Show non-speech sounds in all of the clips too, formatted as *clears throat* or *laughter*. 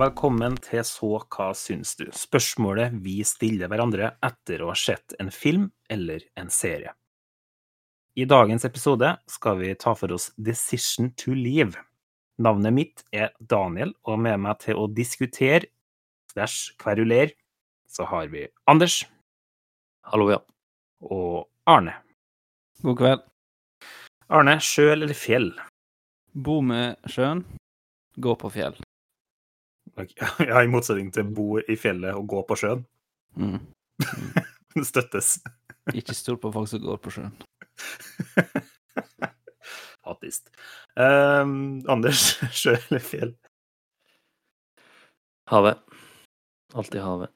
Og velkommen til Så hva syns du? Spørsmålet vi stiller hverandre etter å ha sett en film eller en serie. I dagens episode skal vi ta for oss Decision to Leave. Navnet mitt er Daniel, og med meg til å diskutere slash kverulere, så har vi Anders Hallo, ja. og Arne. God kveld. Arne, sjø eller fjell? Bo med sjøen, gå på fjell. *laughs* Ja, i motsetning til bo i fjellet og gå på sjøen. Mm. Det *laughs* støttes. Ikke stol på folk som går på sjøen. *laughs* Hattist. Um, Anders, sjø eller fjell? Havet. Alltid havet.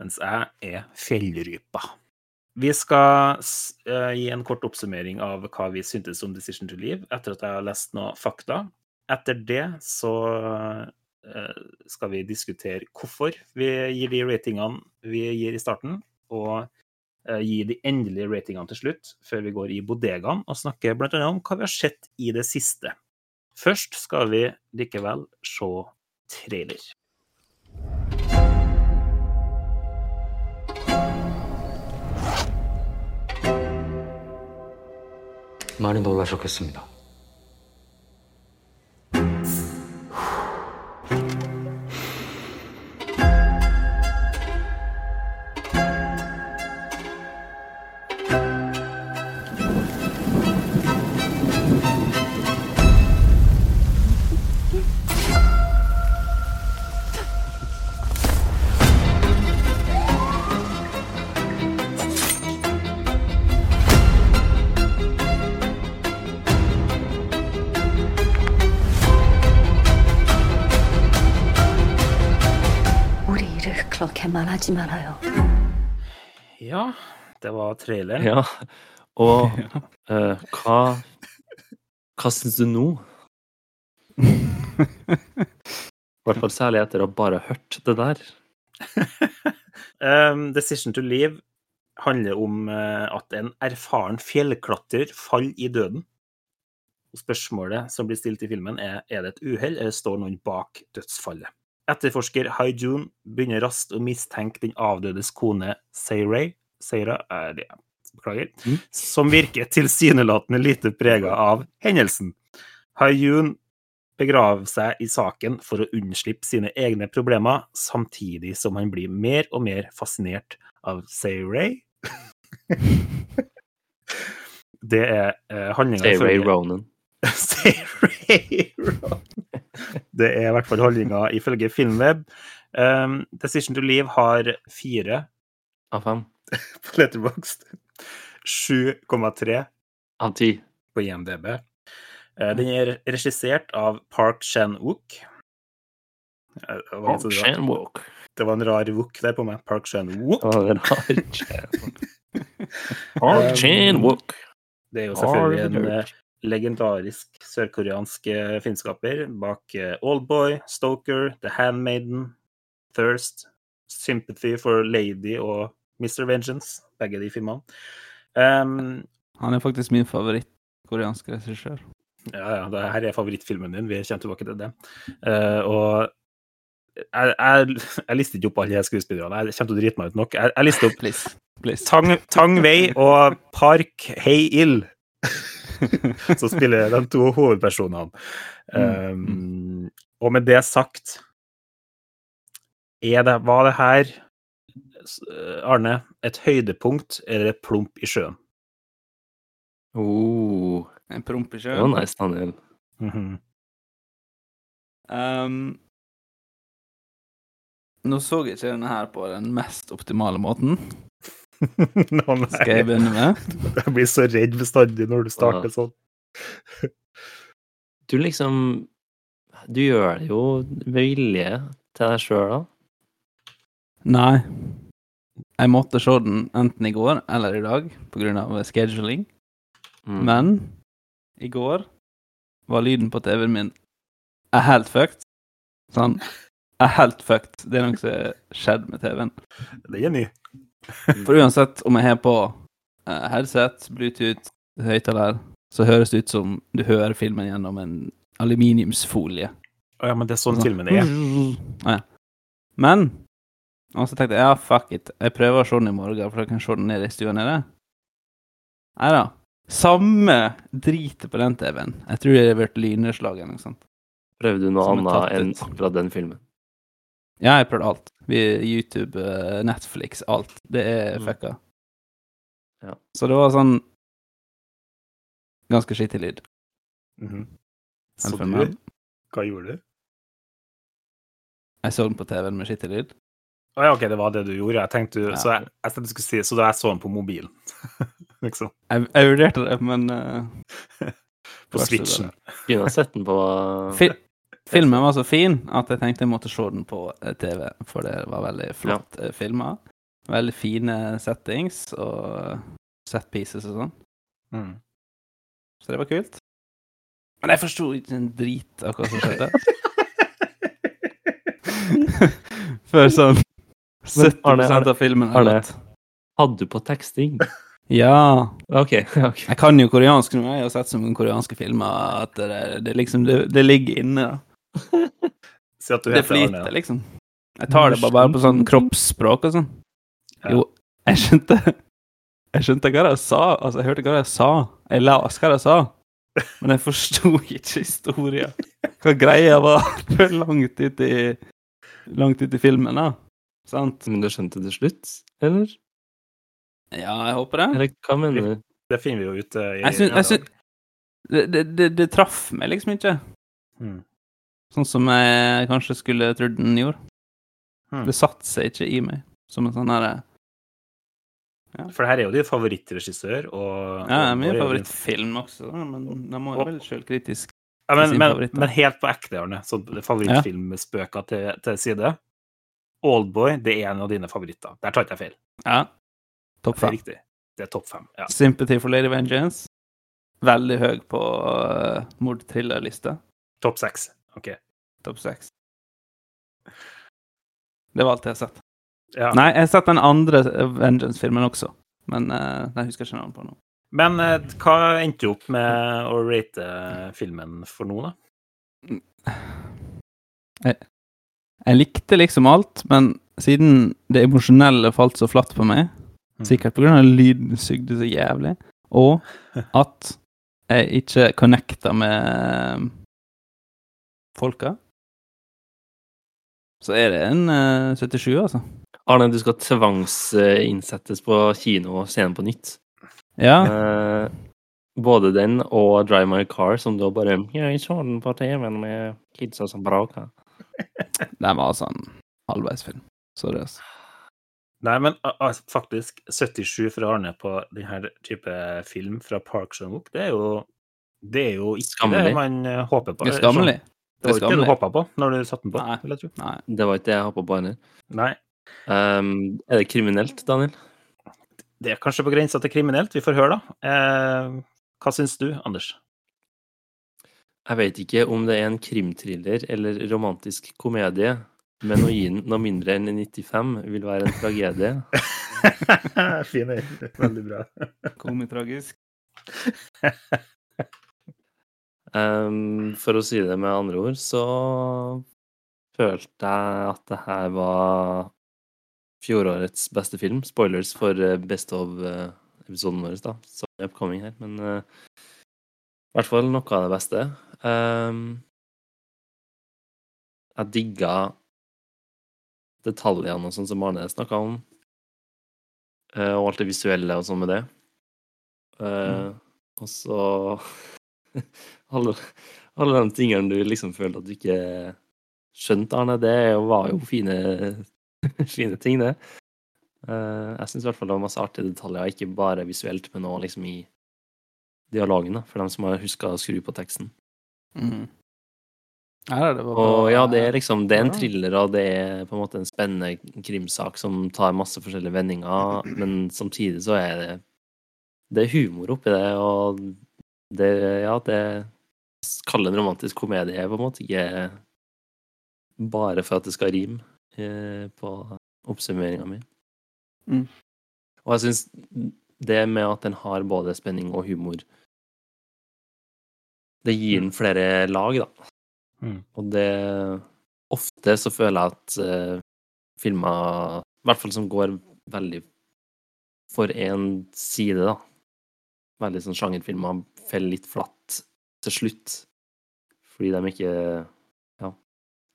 Mens jeg er fjellrypa. Vi skal eh, gi en kort oppsummering av hva vi syntes om Decision to Leave, etter at jeg har lest noe fakta. Etter det så skal vi diskutere hvorfor vi gir de ratingene vi gir i starten, og eh, gi de endelige ratingene til slutt, før vi går i bodegaen og snakker blant annet om hva vi har sett i det siste. Først skal vi likevel se trailer. 많이 놀라셨겠습니다. 일을 그렇게만 하지 말아요. Ja, det var traileren. Ja. Og *laughs* eh, hva Hva syns du nå? I hvert fall særlig etter å ha bare hørt det der. *laughs* Um, Decision to Leave handler om eh, at en erfaren fjellklatrer faller i døden. Og Spørsmålet som blir stilt i filmen, er er det et uhell, eller står noen bak dødsfallet. Etterforsker Haijun begynner raskt å mistenke den avdødes kone Seiray, Seira, er det, beklager, Mm. som virker tilsynelatende lite prega av hendelsen. Haijun begraver seg i saken for å unnslippe sine egne problemer, samtidig som han blir mer og mer fascinert av Sayray. *laughs* Det er eh, handlinga Say Ronan. *laughs* Det er i hvert fall holdninga ifølge Filmweb. Um, Decision to Leave har fire Av fem. *laughs* på Letterboxd. 7,3 Av ti. på IMDb. Uh, Den er regissert av Park Chan-wook. Park Det var, altså, det var- en rar wook der på meg. Park Chan-wook. *laughs* Park Chan-wook. Det er jo selvfølgelig en eh, legendarisk sørkoreansk eh, filmskaper bak eh, Oldboy, Stoker, The Handmaiden, Thirst, Sympathy for Lady og Mr. Vengeance. Begge de filmene. Um, Han er faktisk min favoritt-koreanske regissør. Ja, ja, det her er favorittfilmen din. Vi kommer tilbake til det. Uh, og jeg, jeg, jeg lister ikke opp alle de skuespillerne. Jeg kommer til å drite meg ut nok. Jeg, jeg lister opp Please. Please. Tang, Tang Wei og Park Hei-il, *laughs* som spiller de to hovedpersonene. Um, og med det sagt er det, Var det her, Arne, et høydepunkt eller et plump i sjøen? Oh, En promp i det var sjøen. nice, Daniel. Mhm. Um, nå så jeg ikke denne her på den mest optimale måten, *laughs* Nå, nei. skal jeg begynne med. Jeg blir så redd bestandig når du starter sånn. *laughs* Du liksom Du gjør det jo med vilje til deg sjøl, da. Nei. Jeg måtte se den enten i går eller i dag på grunn av scheduling, Mm. men i går var lyden på TV-en min er helt fucked. Sånn er helt fucked. Det er noe som har skjedd med TV-en. Det er ny. For uansett om jeg har på eh, headset, Bluetooth, høyttaler, så høres det ut som du hører filmen gjennom en aluminiumsfolie. Å ja, men det er sånn filmen er. Ja. Men Og så tenkte jeg ja, fuck it. Jeg prøver å se den i morgen, for jeg kan se den nede i stua nede. Nei da. Samme dritet på den TV-en. Jeg tror det har vært lynnedslag eller noe sånt. Prøvde du noe annet enn akkurat den filmen? Ja, jeg prøvde alt. Vi, YouTube, eh, Netflix, alt. Det er Mm. fucka. Ja. Så det var sånn Ganske skittig lyd. Mm -hmm. Så du, hva gjorde du? Jeg så den på TV-en med skittig lyd. Å ja, OK, det var det du gjorde. Jeg tenkte, Ja. så, jeg, jeg jeg du skulle si, så da jeg så den på mobilen. *laughs* liksom. Jeg, jeg vurderte det, men uh, *laughs* På switchen. Kunne ha sett den på Fil filmen var så fin at jeg tenkte jeg måtte se den på eh, TV, for det var veldig flott ja. filma. Veldig fine settings og set pieces og sånn. Mm. Så det var kult. Men jeg forsto ikke en drit av hva som skjedde. *laughs* Før sånn 70 Arne, Arne, av filmen er Arne. Hadde du på teksting? Ja. OK. ok. Jeg kan jo koreansk nå. Jeg har sett så mange koreanske filmer at det, det liksom det, det ligger inne. da. Si at du Det heter flyter, Arne. liksom. Jeg tar det bare, på sånn kroppsspråk og sånn. Ja. Jo, jeg skjønte Jeg skjønte hva jeg sa. Altså, jeg hørte hva jeg sa. Jeg las hva jeg sa. Men jeg forsto ikke historien. Hva greia var langt ut i Langt ut i filmen, da. Sant? Men du skjønte det til slutt, eller? Ja, jeg håper det. Eller hva mener du? Det finner vi jo ute i Jeg synes, jeg syns det, det, det, det traff meg liksom ikke. Mm. Sånn som jeg kanskje skulle trodd den gjorde. Hmm. Det satte seg ikke i meg som en sånn herre For det her er jo din favorittregissør, og Ja, det min er min favorittfilm også, men da må jeg være sjølkritisk. Ja, men, men, men helt på ekte, Arne. Sånn favorittfilmspøker til, til side. Oldboy, det er en av dine favoritter. Der tar ikke jeg feil. Ja. Topp Det er fem. Det er topp fem. Ja. Sympathy for Lady Vengeance. Veldig høy på uh, mordthrillerlista. Topp seks. OK. Topp seks. Det var alt jeg har sett. Ja. Nei, jeg har sett den andre Vengeance-filmen også, men uh, den husker jeg ikke navnet på nå. Men uh, hva endte du opp med å rate filmen for nå, da? Jeg likte liksom alt, men siden det emosjonelle falt så flatt på meg, Mm. sikkert pga. lyden sugde så jævlig, og at jeg ikke connecta med folka, så er det en uh, 77, altså. Arne, du skal tvangsinnsettes på kino og scenen på nytt. Ja. Uh, både den og Drive My Car, som da bare Ja, jeg så den på TV-en med kidsa som braka. *laughs* Den var sånn halvveisfilm. Altså. Nei, men a- a- faktisk 77 fra Arne på denne type film fra Park Chan-wook, det er jo det er jo ikke Skammelig. det man eh, håper på. Det er skammelig. Det var ikke det du håpa på når du satte den på? Nei. vil jeg tro. Nei. Det var ikke det jeg håpa på heller. Nei. Um, er det kriminelt, Daniel? Det er kanskje på grensa til kriminelt. Vi får høre, da. Eh, hva syns du, Anders? Jeg vet ikke om det er en krimthriller eller romantisk komedie, men å gi den noe mindre enn 95 vil være en tragedie. *laughs* fin øyne. Veldig bra. Komitragisk. Um, for å si det med andre ord, så følte jeg at det her var fjorårets beste film. Spoilers for eh, Best of-episoden vår, da. Så er upcoming her. Men uh, i hvert fall noe av det beste. Um, jeg digga detaljene og sånn som Arne snakka om. uh, og alt det visuelle og sånn med det. Eh, Og så *laughs* alle, alle de tingene du liksom følte at du ikke skjønte, Arne, det var jo fine, *laughs* fine ting, det. Eh, jeg syns i hvert fall det var masse artige detaljer, ikke bare visuelt, men òg liksom i dialogen, da, for dem som har huska å skru på teksten. Mm. Ja, det var Og ja, det er liksom Det er en thriller, og det er på en måte en spennende krimsak som tar masse forskjellige vendinger, men samtidig så er det Det er humor oppi det, og det Ja, det Kall det en romantisk komedie, på en måte ikke bare for at det skal rime eh, på oppsummeringa mi. Mm. Og jeg syns det med at den har både spenning og humor Det gir den flere lag, da. Mm. Og det Ofte så føler jeg at uh, filmer, i hvert fall som går veldig for én side, da Veldig sånn sjangerfilmer faller litt flatt til slutt. Fordi de ikke ja,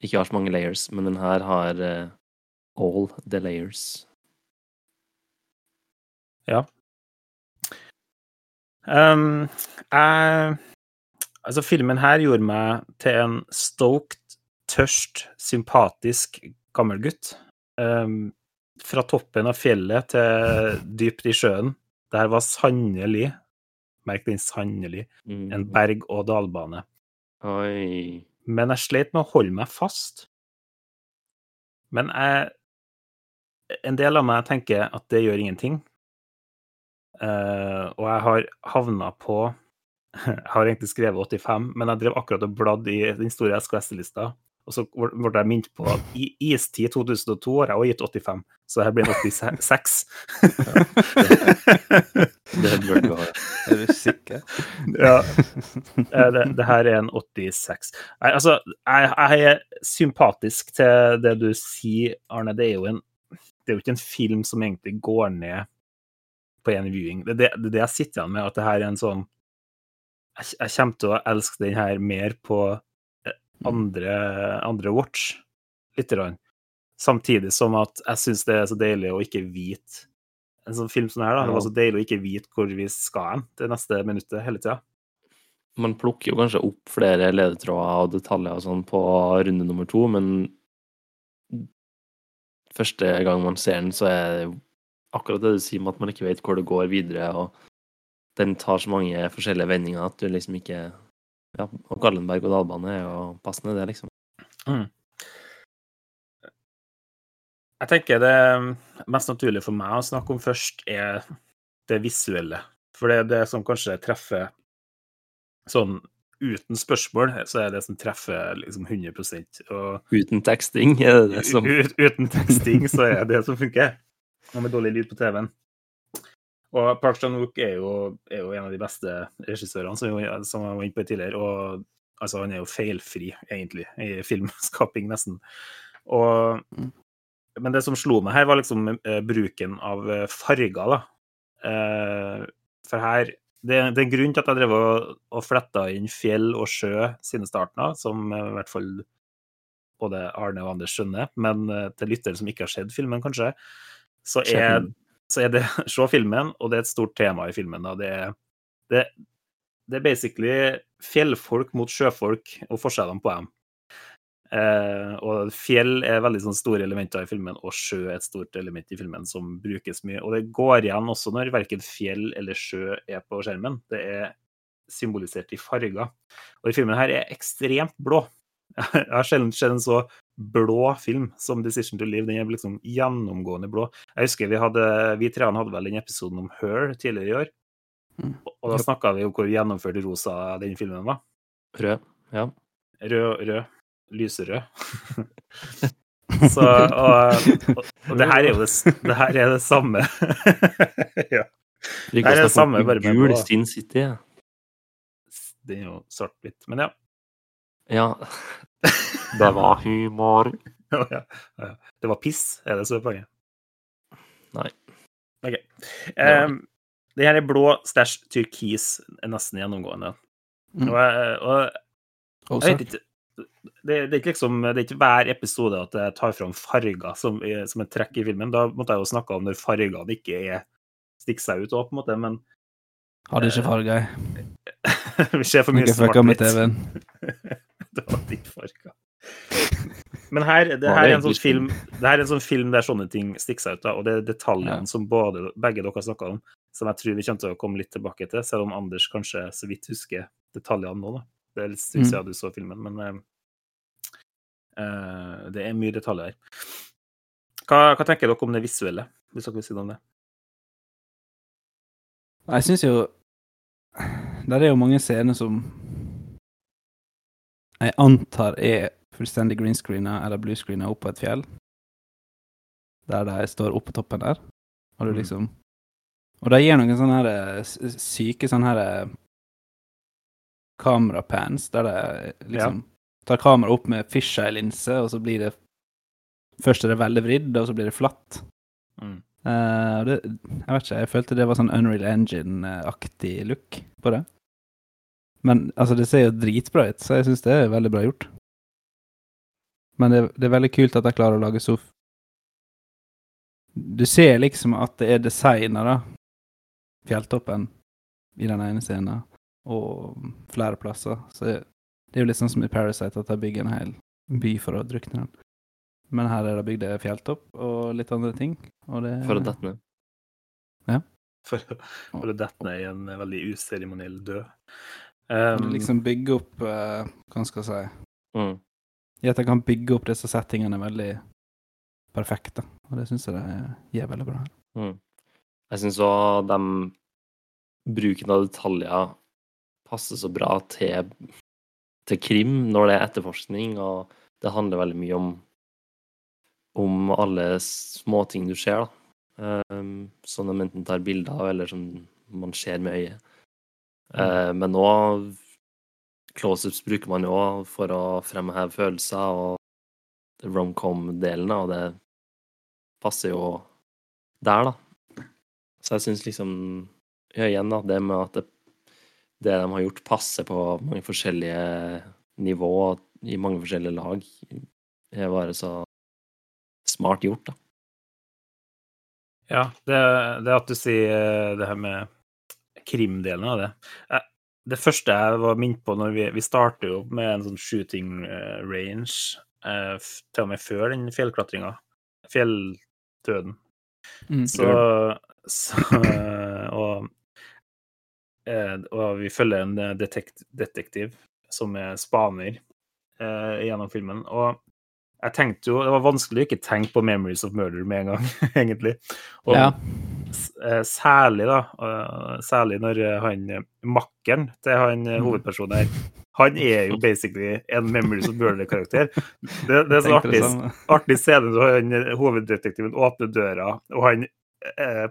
ikke har så mange layers. Men den her har uh, all the layers. Um, jeg Altså, filmen her gjorde meg til en stoked, tørst, sympatisk gammel gutt. Um, fra toppen av fjellet til dypt i sjøen. Det her var sannelig, merk den sannelig, Mm. en berg-og-dal-bane. Oi. Men jeg slet med å holde meg fast. Men jeg En del av meg tenker at det gjør ingenting. Uh, og jeg har havna på *laughs* Jeg har egentlig skrevet 85, men jeg drev akkurat og bladde i den store SKS-lista. Og så ble jeg minnet på at i Istid 2002 har jeg også gitt 85, så her blir en 86. Det burde du ha. Er du sikker? ja. Eh, Det, det her er en 86. Nei, altså, jeg, jeg er sympatisk til det du sier, Arne. Det er jo en det er jo ikke en film som egentlig går ned på en viewing. Det er det, det, jeg sitter igjen med, at det her er en sånn Jeg, jeg kommer til å elske den her mer på andre, andre watch, lite grann. Samtidig som at jeg syns det er så deilig å ikke vite En sånn film som det her, da. Det var så deilig å ikke vite hvor vi skal hen det neste minuttet hele tida. Man plukker jo kanskje opp flere ledetråder og detaljer og sånn på runde nummer to, men første gang man ser den, så er det akkurat det du sier med at man ikke vet hvor det går videre, og den tar så mange forskjellige vendinger at du liksom ikke Ja, og Gallenberg og dalbane er jo passende, det, liksom. Jeg tenker det mest naturlige for meg å snakke om først, er det visuelle. For det er det som kanskje treffer sånn uten spørsmål, så er det som treffer liksom 100 Og Uten teksting er det det som ut, uten teksting, så er det det som funker. Og med dårlig lyd på TV-en. Og Park Chan-wook er, er jo en av de beste regissørene, som, som jeg var inne på tidligere. Og altså, han er jo feilfri, egentlig, i filmskaping, nesten. Og, men det som slo meg her, var liksom eh, bruken av eh, farger, da. Eh, for her det, det er en grunn til at jeg drev og, og fletta inn fjell og sjø siden starten av, som eh, i hvert fall både Arne og Anders skjønner, men eh, til lyttere som ikke har sett filmen, kanskje, så er, så er det *laughs* Se filmen, og det er et stort tema i filmen. Da. Det, det, det er basically fjellfolk mot sjøfolk og forskjellene på dem. Eh, og fjell er veldig sånn store elementer i filmen, og sjø er et stort element i filmen som brukes mye. Og det går igjen også når verken fjell eller sjø er på skjermen. Det er symbolisert i farger. Og i filmen her er ekstremt blå. *laughs* Jeg har sjelden sett en så blå film som 'Decision to Live'. Den er liksom gjennomgående blå. Jeg husker Vi hadde, vi treene hadde vel den episoden om Her tidligere i år. Mm. Og da snakka vi om hvor gjennomført rosa den filmen var. Rød. Ja. Rød, rød. Lyserød. *laughs* Så, og, og, og det her er jo det, det, her er det samme. *laughs* ja. Det her er det samme, bare med gul Stin Sin City. ja. Det er jo svart-hvitt. Men ja. Ja. Det var humor. *laughs* Ja, ja, ja. Det var piss, er det som er poenget? Nei. OK. Um, det her er blå stæsj turkis er nesten gjennomgående. Mm. Og, og jeg vet ikke det, det, er ikke liksom, det er ikke hver episode at jeg tar fram farger som, som et trekk i filmen. Da måtte jeg jo snakke om når fargene ikke er stikker seg ut òg, på en måte, men Hadde ikke farger, jeg. *laughs* vi ser for mye Ikke fucka med svart-hvitt. TV-en. *laughs* det var ditt. Men her, det her er en sånn film det her er en sånn film der sånne ting stikker seg ut, da, og det er detaljene Ja. som både, begge dere har snakka om, som jeg tror vi kommer til å komme litt tilbake til, selv om Anders kanskje så vidt husker detaljene nå. da. Det er litt Mm. siden du så filmen, men eh, det er mye detaljer her. Hva, hva tenker dere om det visuelle, hvis dere vil si noe om det? Jeg syns jo Der er jo mange scener som jeg antar er fullstendig greenscreena eller bluescreena opp på et fjell. Der de står oppe på toppen der, og du Mm. liksom Og de gir noen sånne her eh, syke sånne her eh, kamerapans, der de liksom tar kameraet opp med fisheye-linse, og så blir det Først er det veldig vridd, og så blir det flatt. Mm. Uh, det, jeg vet ikke, jeg følte det var sånn Unreal Engine-aktig look på det. Men altså, det ser jo dritbra ut, så jeg syns det er veldig bra gjort. Men det, det er veldig kult at de klarer å lage så Du ser liksom at det er designa, da. Fjelltoppen i den ene scenen, og flere plasser. Så det er jo litt sånn som i Parasite, at de bygger en hel by for å drukne den. Men her er det bygd fjelltopp og litt andre ting. Og det, For å dette ned. For, å- for å dette ned i en veldig useremoniell død. Um, liksom bygge opp eh, Hva skal jeg si Mm. I at jeg kan bygge opp disse settingene veldig perfekte. Og det syns jeg det gjør veldig bra. Mm. Jeg syns òg de bruken av detaljer passer så bra til, til krim når det er etterforskning, og det handler veldig mye om om alle småting du ser, da. Um, som de enten tar bilder av, eller som man ser med øyet. Eh, men nå Close-ups bruker man jo også for å fremheve følelser, og romcom-delen av det passer jo der, da. Så jeg syns liksom ja, igjen da, det med at det, det de har gjort, passer på mange forskjellige nivå i mange forskjellige lag, er bare så smart gjort, da. Ja, det, det at du sier eh, det her med krimdelen av det. Eh, Det første jeg var minnet på når vi, vi starter jo med en sånn shooting eh, range, eh, til og med før den fjellklatringa, fjelldøden. Mm. Så, så *laughs* og, eh, og vi følger en eh, detekt, detektiv som er spaner eh, gjennom filmen. Og jeg tenkte jo Det var vanskelig å ikke tenke på 'Memories of Murder' med en gang, *laughs* egentlig. Og Ja. Eh, særlig, da. eh, Særlig når eh, han makkeren til han Mm. hovedpersonen her Han er jo basically en 'Memories of Murder'-karakter. Det, det er så artig artig scene når han, hoveddetektiven åpner døra, og han eh,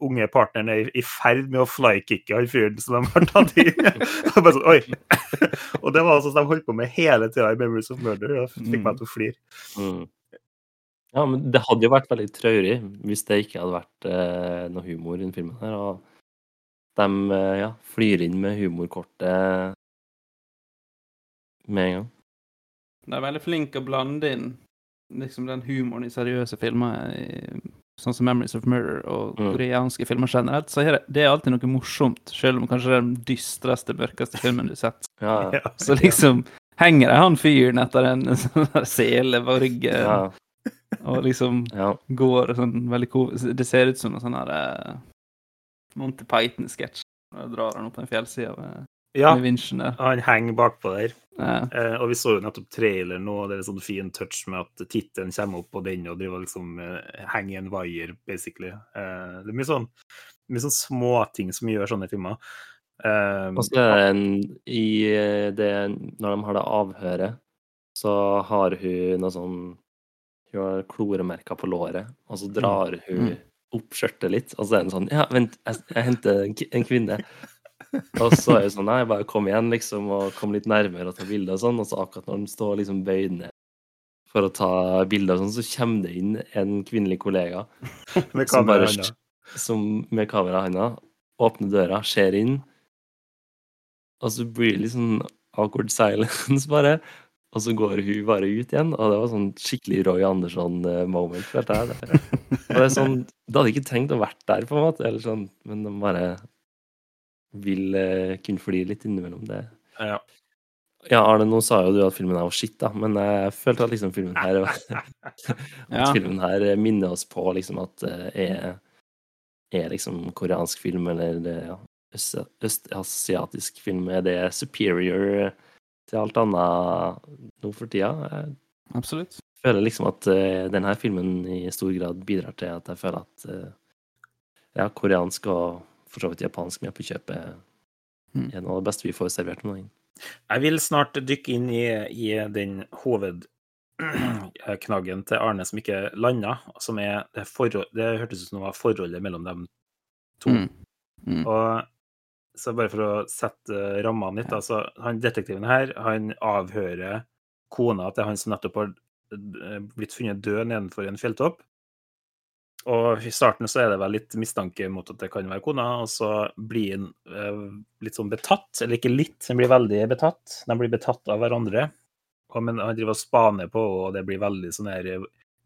unge partneren er i- ferd med å flykicke han fyren som de har tatt i. *laughs* *laughs* Og sånn, *laughs* og det var sånn som de holdt på med hele tida i 'Memories of Murder'. og fikk meg til å flire. Mm. Ja, men det hadde jo vært veldig traurig hvis det ikke hadde vært eh, noe humor i den filmen her. Og de eh, ja, flyr inn med humorkortet med en gang. De er veldig flinke å blande inn liksom den humoren i seriøse filmer, i, sånn som 'Memories of Murder' og Mm. koreanske filmer generelt. Så det, er alltid noe morsomt, selv om kanskje det er den dystreste, mørkeste filmen du har sett. Ja, ja. *laughs* Så liksom henger det han fyren etter en *laughs* sånn sele på ryggen, ja, *laughs* og liksom ja. går sånn veldig Det ser ut som noe sånn her uh, Monty Python-sketsj. Drar han opp den fjellsida med, Ja, med vinsjen der. han henger bakpå der. Ja. Eh, og vi så jo nettopp traileren nå, og det er en sånn fin touch med at tittelen kommer opp på den og driver liksom eh, henger i en wire, basically. Eh, det er mye sånn mye sånn småting som gjør sånne filmer. Eh, Og så er det en I eh, det Når de har det avhøret, så har hun noe sånn Hun har kloremerker på låret, og så drar hun Mm. opp skjørtet litt, og så er hun sånn Ja, vent, jeg, jeg henter en, kvinne. Og så er hun sånn Nei, bare kom igjen, liksom, og kom litt nærmere og ta bilde og sånn. Og så akkurat når de står liksom bøyd ned for å ta bilder og sånn, så kommer det inn en kvinnelig kollega *laughs* med kamera i med kamera i handa åpner døra, ser inn, og så blir det litt sånn awkward silence, *laughs* bare. Og så går hun bare ut igjen, og det var sånn skikkelig Roy Andersson-moment. Det. Og det er sånn, Du hadde ikke tenkt å vært der, på en måte, eller sånn, men de bare vil eh, kunne fly litt innimellom det. Ja. Ja, Arne, nå sa jo du at filmen her var shit, da, men jeg følte at liksom filmen her *laughs* at Ja. filmen her minner oss på liksom at det er, er liksom koreansk film eller ja, øst, østasiatisk film. Er det superior til alt annet nå for tida? Jeg føler liksom at uh, denne filmen i stor grad bidrar til at jeg føler at uh, ja, koreansk og for så vidt japansk med på kjøpet Mm. er noe av det beste vi får servert om dagen. Jeg vil snart dykke inn i, i den hovedknaggen *clears throat* til Arne som ikke landa, som er det, forhold, det hørtes ut som det var forholdet mellom dem to. Mm. Mm. Og så bare for å sette rammene litt, altså han detektiven her, han avhører kona til han som nettopp har eh, blitt funnet død nedenfor en fjelltopp. Og i starten så er det vel litt mistanke mot at det kan være kona, og så blir han eh, litt sånn betatt, eller ikke litt, han blir veldig betatt. De blir betatt av hverandre. Og, men han driver og spaner på, og det blir veldig sånn her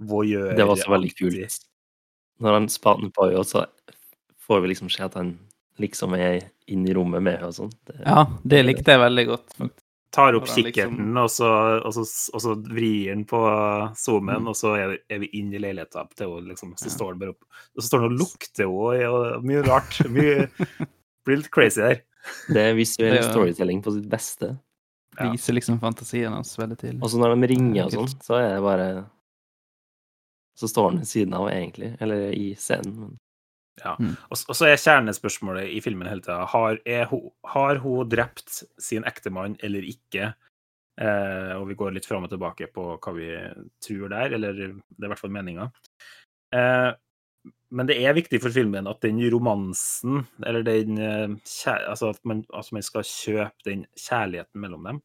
voyeur Det var også veldig kult. Når han spaner på henne, så får vi liksom se at han liksom er inne i rommet med henne og sånn. Ja, det likte jeg veldig godt. faktisk. tar opp liksom- kikkerten, og, så, og, så, og så vrir han på zoomen, Mm. og så er, er vi inne i leiligheten til henne, liksom. Så Ja. står han bare opp. Og så står han og lukter henne, og mye rart. *laughs* Mye, blir litt crazy der. Det er visuell storytelling på sitt beste. Ja. Viser liksom fantasien hans veldig tidlig. Og så når de ringer og sånn, så er det bare Så står han ved siden av, egentlig. Eller i scenen. Men Og, og så er kjernespørsmålet i filmen hele tida har, hun- har hun drept sin ektemann eller ikke? Eh, og vi går litt fram og tilbake på hva vi tror der, eller det er i hvert fall meninga. Eh, men det er viktig for filmen at den romansen, eller den eh, Altså at man, altså man skal kjøpe den kjærligheten mellom dem.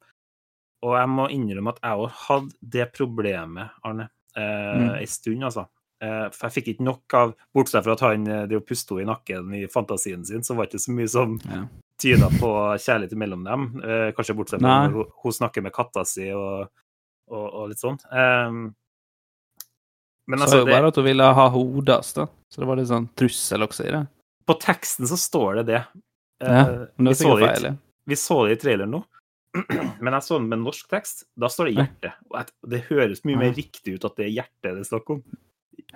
Og jeg må innrømme at jeg òg hadde det problemet, Arne, eh, Mm. en stund, altså. Eh, For jeg fikk ikke nok av Bortsett fra at han det drev og puste henne i nakken i fantasien sin, så var det ikke så mye som Ja. tyda på kjærlighet mellom dem. Eh, Kanskje bortsett fra at hun, hun snakker med katta si og, og, og litt sånn. Um, men Så altså, jo det, bare at hun ville ha hodet da. Så det var litt sånn trussel også i det. på teksten så står det det. Eh, Ja, Men det så var det sikkert feil. vi så det i traileren nå, *clears throat* men jeg så den med norsk tekst. Da står det hjerte. Og det høres mye mer riktig ut at det er hjerte det er snakk om.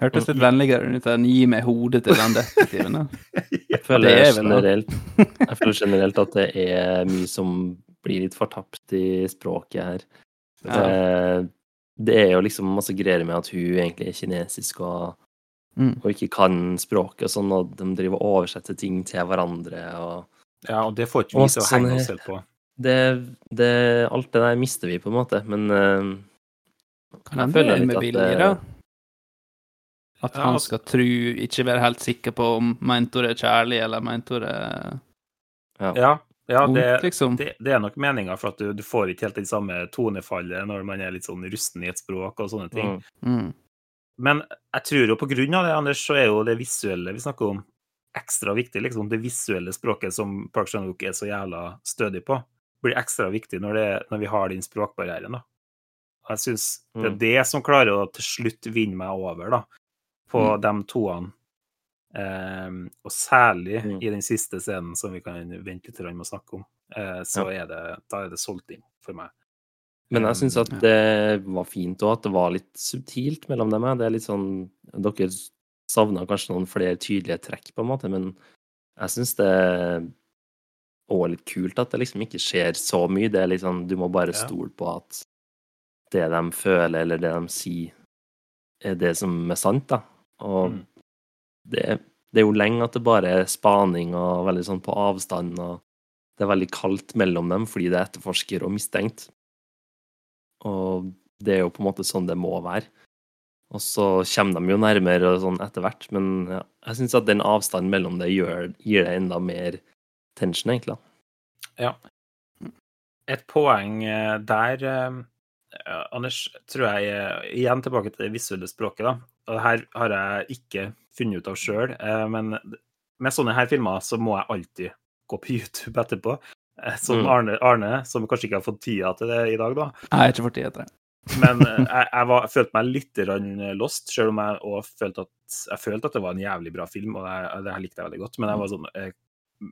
Hørtes litt vennligere ut enn 'gi meg hodet til den detektiven'. *laughs* jeg føler, er generelt, jeg føler generelt at det er mye som blir litt fortapt i språket her. Ja. Eh, Det er jo liksom masse greier med at hun egentlig er kinesisk og, Mm. og ikke kan språket og sånn, og de driver og oversetter ting til hverandre og Ja, og det får ikke vi til å sånn henge oss selv på. det, det, alt det der mister vi, på en måte, men uh, Kan jeg hende det er litt med at vilje, da. At han altså- skal tru, ikke være helt sikker på om mente hun er kjærlig, eller mente hun er Ja, ja vondt, det, liksom. det, det er nok meninga, for at du, du får ikke helt det samme tonefallet når man er litt sånn rusten i et språk og sånne ting. mm, Mm. Men jeg tror jo på grunn av det, Anders, så er jo det visuelle vi snakker om, ekstra viktig. liksom. Det visuelle språket som Park Chan-wook er så jævla stødig på, blir ekstra viktig når, det, når vi har den språkbarrieren. da. Jeg syns det er Mm. det som klarer å til slutt vinne meg over, da, på de toene. Um, og særlig Mm. i den siste scenen som vi kan vente litt med å snakke om, uh, så er det, da er det solgt inn for meg. Men jeg syns at det var fint òg, at det var litt subtilt mellom dem. Det er litt sånn Dere savna kanskje noen flere tydelige trekk, på en måte, men jeg syns det er òg litt kult at det liksom ikke skjer så mye. Det er litt sånn Du må bare stole på at det de føler, eller det de sier, er det som er sant, da. Og Mm. det, det er jo lenge at det bare er spaning og veldig sånn på avstand, og det er veldig kaldt mellom dem fordi det er etterforsker og mistenkt. Og det er jo på en måte sånn det må være. Og så kommer de jo nærmere sånn etter hvert, men ja, jeg syns at den avstanden mellom det gjør, gir det enda mer tension, egentlig. Ja. Et poeng eh, der, eh, Anders, tror jeg eh, Igjen tilbake til det visuelle språket. da. Og det her har jeg ikke funnet ut av sjøl, men med sånne her filmer så må jeg alltid gå på *laughs* YouTube etterpå. Eh, Som Mm. Arne, Arne, som kanskje ikke har fått tida til det i dag, da. Jeg har ikke fått tid til det. Men eh, *laughs* jeg, jeg, var, jeg følte meg litt lost, selv om jeg også følte at, jeg følte at det var en jævlig bra film, og det, det her likte jeg veldig godt. Men jeg var sånn eh,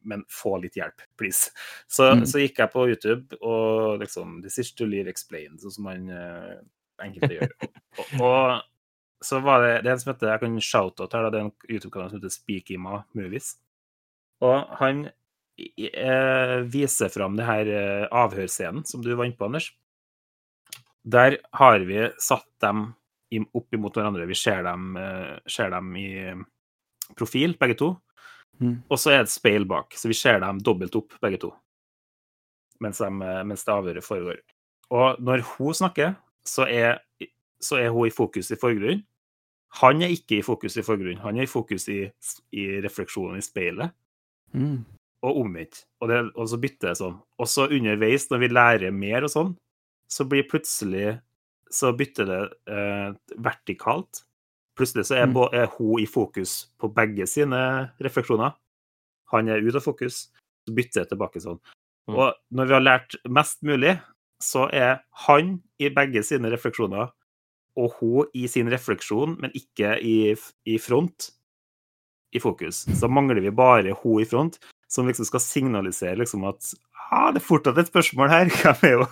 Men få litt hjelp, please. Så, Mm. så gikk jeg på YouTube og liksom This is to live explained, sånn som man eh, enkelte gjør. *laughs* Og, og så var det, det er en som heter Jeg kan shout-out her, det er en YouTube-kanal som heter Speakima Movies. Og han eh, viser fram det her eh, avhørsscenen som du var inne på, Anders. Der har vi satt dem opp imot hverandre. Vi ser dem, eh, ser dem i profil, begge to. Mm. Og så er det et speil bak, så vi ser dem dobbelt opp, begge to. Mens, de, eh, mens det avhøret foregår. Og når hun snakker, så er, så er hun i fokus i forgrunnen. Han er ikke i fokus i forgrunnen. Han er i fokus i, i refleksjonen i speilet Mm. og omvendt. Og, og så bytter det sånn. Og så underveis, når vi lærer mer og sånn, så blir plutselig Så bytter det eh, vertikalt. Plutselig så er, Mm. er hun i fokus på begge sine refleksjoner. Han er ute av fokus. Så bytter det tilbake sånn. Mm. Og når vi har lært mest mulig, så er han i begge sine refleksjoner og hun i sin refleksjon, men ikke i, i front, i fokus. Så mangler vi bare hun i front, som liksom skal signalisere liksom at ah, det er fortsatt et spørsmål her. *laughs* Hvem er jo,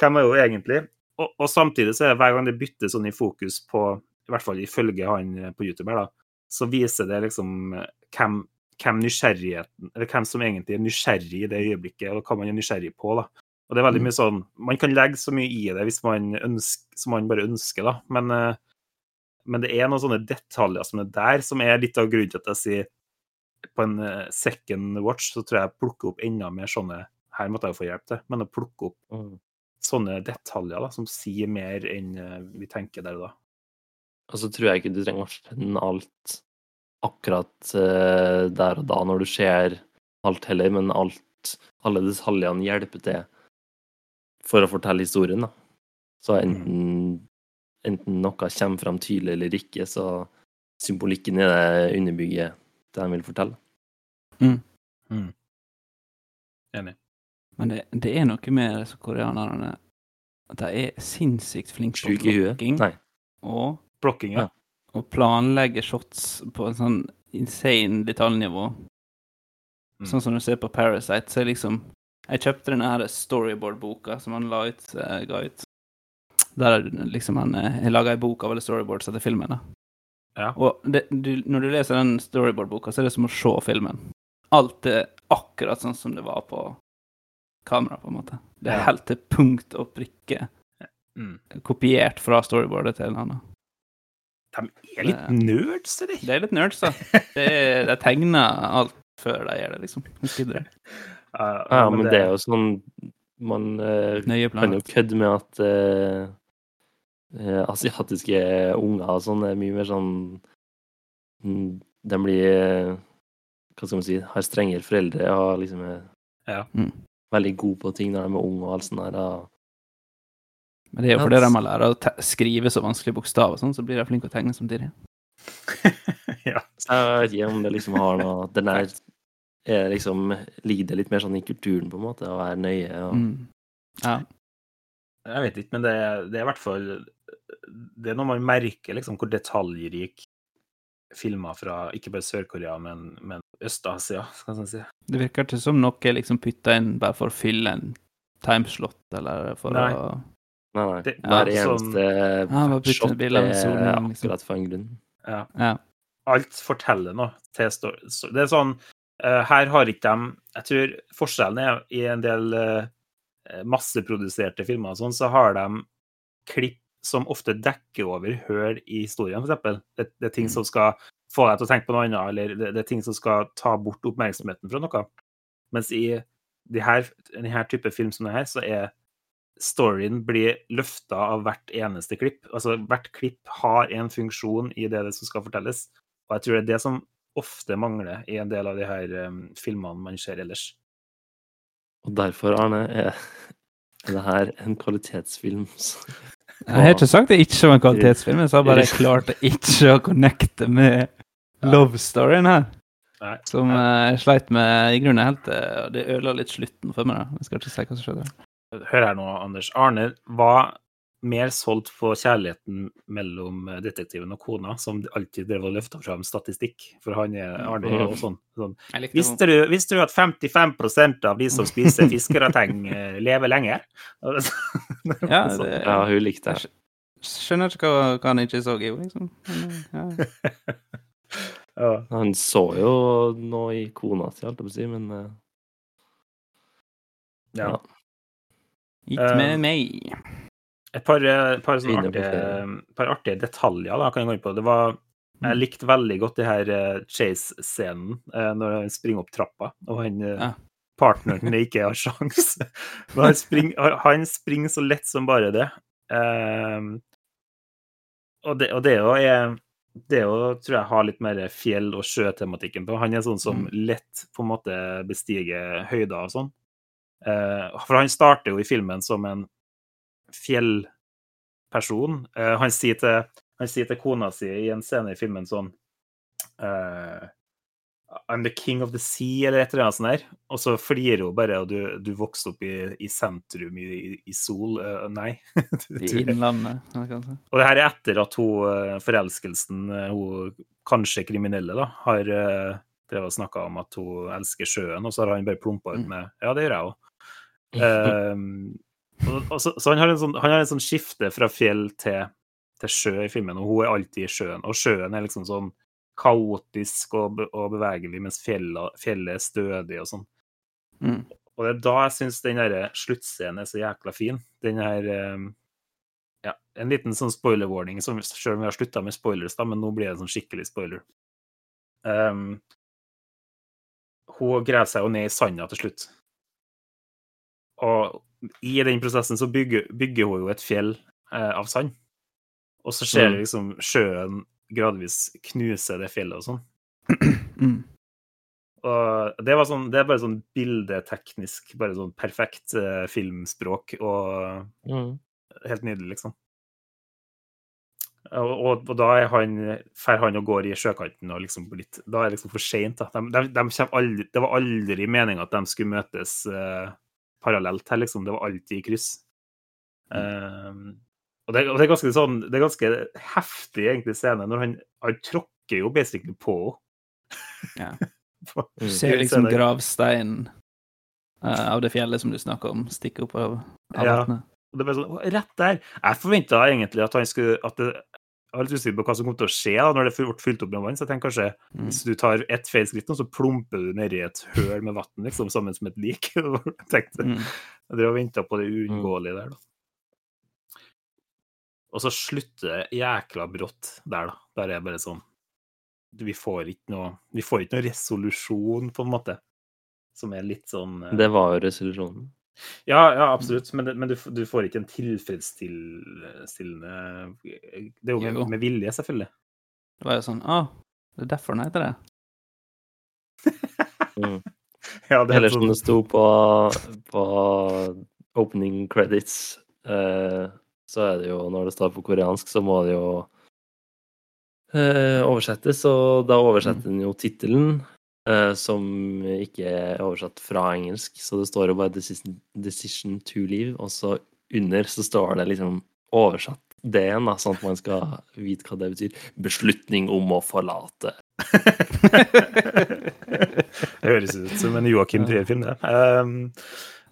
hvem er jo egentlig? Og, og samtidig så er det hver gang det bytter sånn i fokus på, i hvert fall ifølge han på YouTube her, da, så viser det liksom hvem, hvem nysgjerrigheten, eller hvem som egentlig er nysgjerrig i det øyeblikket, og hva man er nysgjerrig på. da. Og det er veldig Mm. mye sånn Man kan legge så mye i det hvis man ønsker, som man bare ønsker, da. Men, eh, men det er noen sånne detaljer som er der, som er litt av grunnen til at jeg sier på en eh, second watch så tror jeg jeg plukker opp enda mer sånne Her måtte jeg jo få hjelp til, men å plukke opp Mm. sånne detaljer da, som sier mer enn eh, vi tenker der og da. Og så tror jeg ikke du trenger å finne alt akkurat der og da når du ser alt heller, men alt, alle detaljene hjelper til for å fortelle historien, da. Så enten, enten noe kommer fram tydelig eller ikke, så symbolikken i det underbygger det de vil fortelle. Enig. Men det, det er noe med disse koreanerne at de er sinnssykt flinke på Sjuk blokking og, Blokking, ja. og planlegge shots på en sånn insane detaljnivå. Mm. Sånn som du ser på Parasite, så er liksom Jeg kjøpte denne her storyboard-boka som han la ut, eh, ga ut. Der er liksom han eh, har laga ei bok av alle storyboards etter filmen. da. Ja. Og det, du, når du leser den storyboard-boka, så er det som å se filmen. Alt er akkurat sånn som det var på kamera, på en måte. Det er helt til punkt og prikke Mm. kopiert fra storyboardet til en annen. De er litt nerds, eller? Det er litt nerds, da. Det de tegner alt før de gjør det, liksom. Det. Ja, Ja, men det er jo sånn Man eh, kan jo kødde med at eh, eh, asiatiske unger og sånn er mye mer sånn mm, De blir eh, Hva skal man si Har strengere foreldre og liksom er Ja. Mm. veldig gode på ting når de er unge og alt sånt der. Og, Men det er jo fordi de har lært å te skrive så vanskelige bokstaver, sånn, så blir de flinke å tegne samtidig. *laughs* ja. så jeg vet ikke om det liksom har noe Den der er liksom lider litt mer sånn i kulturen, på en måte, å være nøye og Mm. Ja. Jeg vet ikke, men det, er- det er i hvert fall Det er når man merker liksom hvor detaljrik filmer fra ikke bare Sør-Korea, men, men Øst-Asia, skal man si. Det virker ikke som noe er liksom putta inn bare for å fylle en timeslot, eller for Nei. å Nei, nei. Det- Hver ja, sånn- eneste putte shot er liksom. akkurat for en grunn. Ja. Ja. Alt forteller noe til story. Det er sånn eh, Her har ikke de Jeg tror forskjellen er i en del eh, masseproduserte filmer og sånn, så har de klipp som ofte dekker over hull i historien, f.eks. Det, det er ting som skal få deg til å tenke på noe annet, eller det, det er ting som skal ta bort oppmerksomheten fra noe. Mens i de her, denne type film som det her, så er storyen blir løfta av hvert eneste klipp. Altså hvert klipp har en funksjon i det, det som skal fortelles. Og jeg tror det er det som ofte mangler i en del av de her um, filmene man ser ellers. Og derfor, Arne, er, er det her en kvalitetsfilm. Jeg har ikke sagt det ikke var en kvalitetsfilm, jeg sa bare jeg klarte ikke å connecte med love storyen her. Nei. Som eh, jeg sleit med i grunnen helt til Det ødela litt slutten for meg. da. Jeg skal ikke si hva som skjedde. Hør her nå, Anders. Arne var mer solgt på kjærligheten mellom detektiven og kona, som alltid drev og løfta fram statistikk. For han er Arne er jo sånn. sånn. Visste du, visste du at 55% av de som spiser fiskerateng, *laughs* eh, lever lenger? *laughs* Ja, Sånn. det, Ja, hun likte det. skjønner ikke hva, hva han ikke så i, liksom. Ja. *laughs* Ja. Han så jo noe i kona si, holdt jeg på å si, men uh... Ja. Gitt med meg. Et par, eh, par, sånne artige, par artige detaljer da, kan jeg gå inn på. Det var, jeg likte veldig godt det her eh, chase-scenen eh, når han springer opp trappa, og han, Ja. partneren *laughs* ikke har sjans. Men han, springer, han springer så lett som bare det. Ehm, og det, og det er jo er det jo, tror jeg har litt mer fjell- og sjøtematikken på. Han er sånn som lett på en måte bestiger høyder og sånn. For han starter jo i filmen som en fjellperson. Uh, han, sier til, han sier til kona si i en scene i filmen sånn uh, I'm the king of the sea, eller et eller annet sånt der. Og så flirer hun bare, og du, du vokste opp i, i sentrum i, i, sol. uh, nei. *laughs* I Innlandet. Og det her er etter at hun, forelskelsen, hun kanskje kriminelle, da, har drevet og snakka om at hun elsker sjøen, og så har han bare plumpa ut med Ja, det gjør jeg òg. og, *laughs* og så, så han har en sånn, han har en sånn skifte fra fjell til, til sjø i filmen, og hun er alltid i sjøen. Og sjøen er liksom sånn kaotisk og, be- og bevegelig, mens fjellet, fjellet er stødig og sånn. Mm. Og det er da jeg syns den derre sluttscenen er så jækla fin. Den her eh, Ja, en liten sånn spoiler-warning, som selv om vi har slutta med spoilers, da, men nå blir det sånn skikkelig spoiler. Um, hun graver seg jo ned i sanda til slutt. Og i den prosessen så bygger, bygger hun jo et fjell eh, av sand. Og så ser Mm. liksom sjøen gradvis knuse det fjellet og sånn. *clears throat* Mm. Og det, var sånn, det er bare sånn bildeteknisk, bare sånn perfekt eh, filmspråk, og Mm. helt nydelig, liksom. Og, og, og da er han, fer han og går i sjøkanten, og liksom litt, da er det liksom for seint. Da. De, de, de aldri, det var aldri meninga at de skulle møtes eh, parallelt her, liksom. Det var alltid i kryss. Um, og, det, og det er ganske sånn, det er ganske heftig egentlig scene, når han, han tråkker jo basically på Ja. *laughs* Du Mm. ser liksom gravsteinen uh, av det fjellet som du snakker om, stikke opp av, av Ja. vannet. Og det ble sånn, rett der. Jeg forventa egentlig at han skulle at det, Jeg var litt usikker på hva som kom til å skje da, når det ble fylt opp med vann. Så jeg tenker kanskje Mm. hvis du tar ett feil skritt nå, så plumper du nedi et høl med vann liksom, sammen som et lik. *laughs* jeg tenkte, Mm. jeg drev og venta på det uunngåelige der, da. Og så slutter det jækla brått der, da. Der er det bare sånn Vi får ikke noe Vi får ikke noe resolusjon, på en måte. Som er litt sånn eh, Det var jo resolusjonen. Ja, ja, absolutt, men, men du, du får ikke en tilfredsstillende Det er jo med, med vilje, selvfølgelig. Det var jo sånn Å, det er derfor den heter det? *laughs* Mm. Ja, det er Eller som sånn, det sto på, på opening credits, eh, så er det jo Når det står på koreansk, så må det jo eh, oversettes, og da oversetter den jo tittelen, eh, som ikke er oversatt fra engelsk, så det står jo bare 'Decision, decision to leave', og så under så står det liksom oversatt det igjen, da, sånn at man skal vite hva det betyr. 'Beslutning om å forlate'. det høres ut som en Joakim Trier-film, det. Um,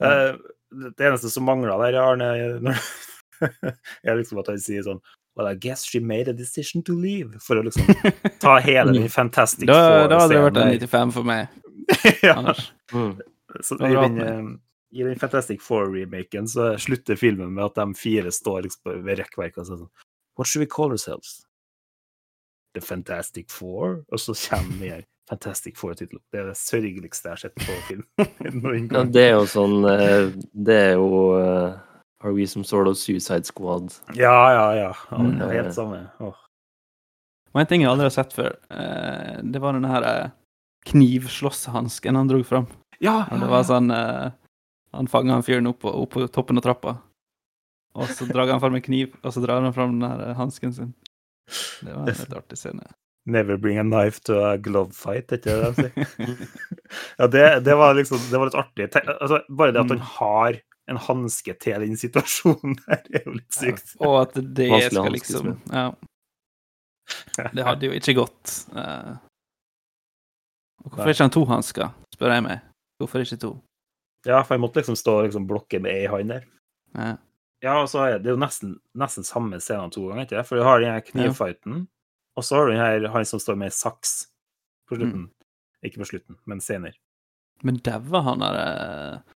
uh, det eneste som mangler der, Arne, *laughs* er liksom at han sier sånn Well, I guess she made a decision to leave. For å liksom *laughs* ta hele den Fantastic Da, da hadde det vært en 95 for meg, *laughs* ja. Mm. Så i, den, eh, I den Fantastic Four-remaken så slutter filmen med at de fire står liksom ved rekkverket og sier sånn What should we call ourselves? The Fantastic Four? Og så kommer den her Fantastic Four-tittelen. Det er det sørgeligste jeg har sett på film. *laughs* Ja, det er jo sånn eh, Det er jo eh, Are we some sort of suicide squad? Ja, ja, ja. ja Mm. det er helt samme. Oh. Og en ting jeg aldri har sett før, eh, det var den her eh, knivslåsshansken han dro fram. Ja, Og det var sånn eh, Han fanga en fyren opp, på- opp på toppen av trappa, og så drar han fram en kniv, og så drar han fram den her hansken sin. Det var en litt artig scene. Never bring a knife to a glove fight, er ikke det de sier? *laughs* ja, det, det var liksom Det var litt artig. Altså, bare det at han Mm. har en hanske til den situasjonen her, er jo litt sykt. Og at det Vanskelig skal hanske, liksom Ja. Det hadde jo ikke gått. Uh, Og hvorfor Nei. ikke han to hansker, spør jeg meg. Hvorfor ikke to? Ja, for jeg måtte liksom stå og liksom blokke med ei hånd der. Ja. Ja, og så er det jo nesten, nesten samme scenen to ganger, ikke det? For du har den her knivfighten, og så har du den her han som står med saks på slutten. Ikke på slutten, men senere. Men daua han der eh,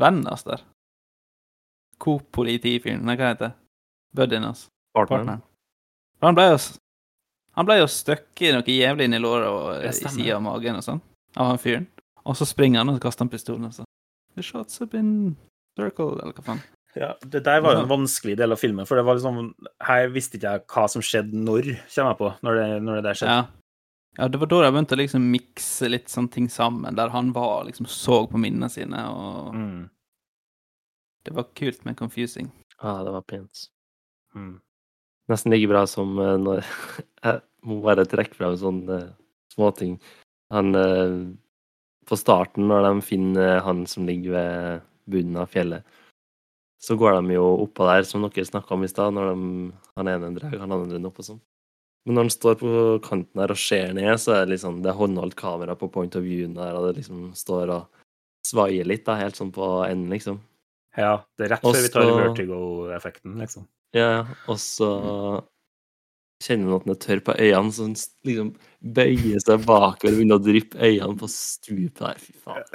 vennen hans der? Coop-politifyren, nei, hva heter det? Buddyen hans? Partneren. Han ble jo Han ble jo støkket noe jævlig inn i låret og i sida av magen og sånn, av han fyren. Og så springer han og kaster han pistolen og sånn. The shots have been circled, eller hva faen. Ja, det der var jo en vanskelig del av filmen, for det var liksom Her visste ikke jeg hva som skjedde når, kommer jeg på, når det, når det der skjedde. Ja. ja, det var da jeg begynte å liksom mikse litt sånne ting sammen, der han var liksom så på minnene sine, og Mm. Det var kult, men confusing. Ja, det var pent. Mm. Nesten like bra som uh, når *laughs* Jeg må bare trekke frem sånne uh, småting. Han uh, På starten, når de finner han som ligger ved bunnen av fjellet, så går de jo oppå der, som dere snakka om i stad, når de, han ene drar han andre opp og sånn. Men når han står på kanten her og ser ned, så er det liksom det er håndholdt kamera på point of view der, og det liksom står og svaier litt, da, helt sånn på enden, liksom. Ja, det er rett før vi tar vertigo-effekten, liksom. Ja. Og så kjenner man at den er tørr på øynene, så den liksom bøyer seg bakover og begynner å dryppe øynene på stupet der. Fy faen.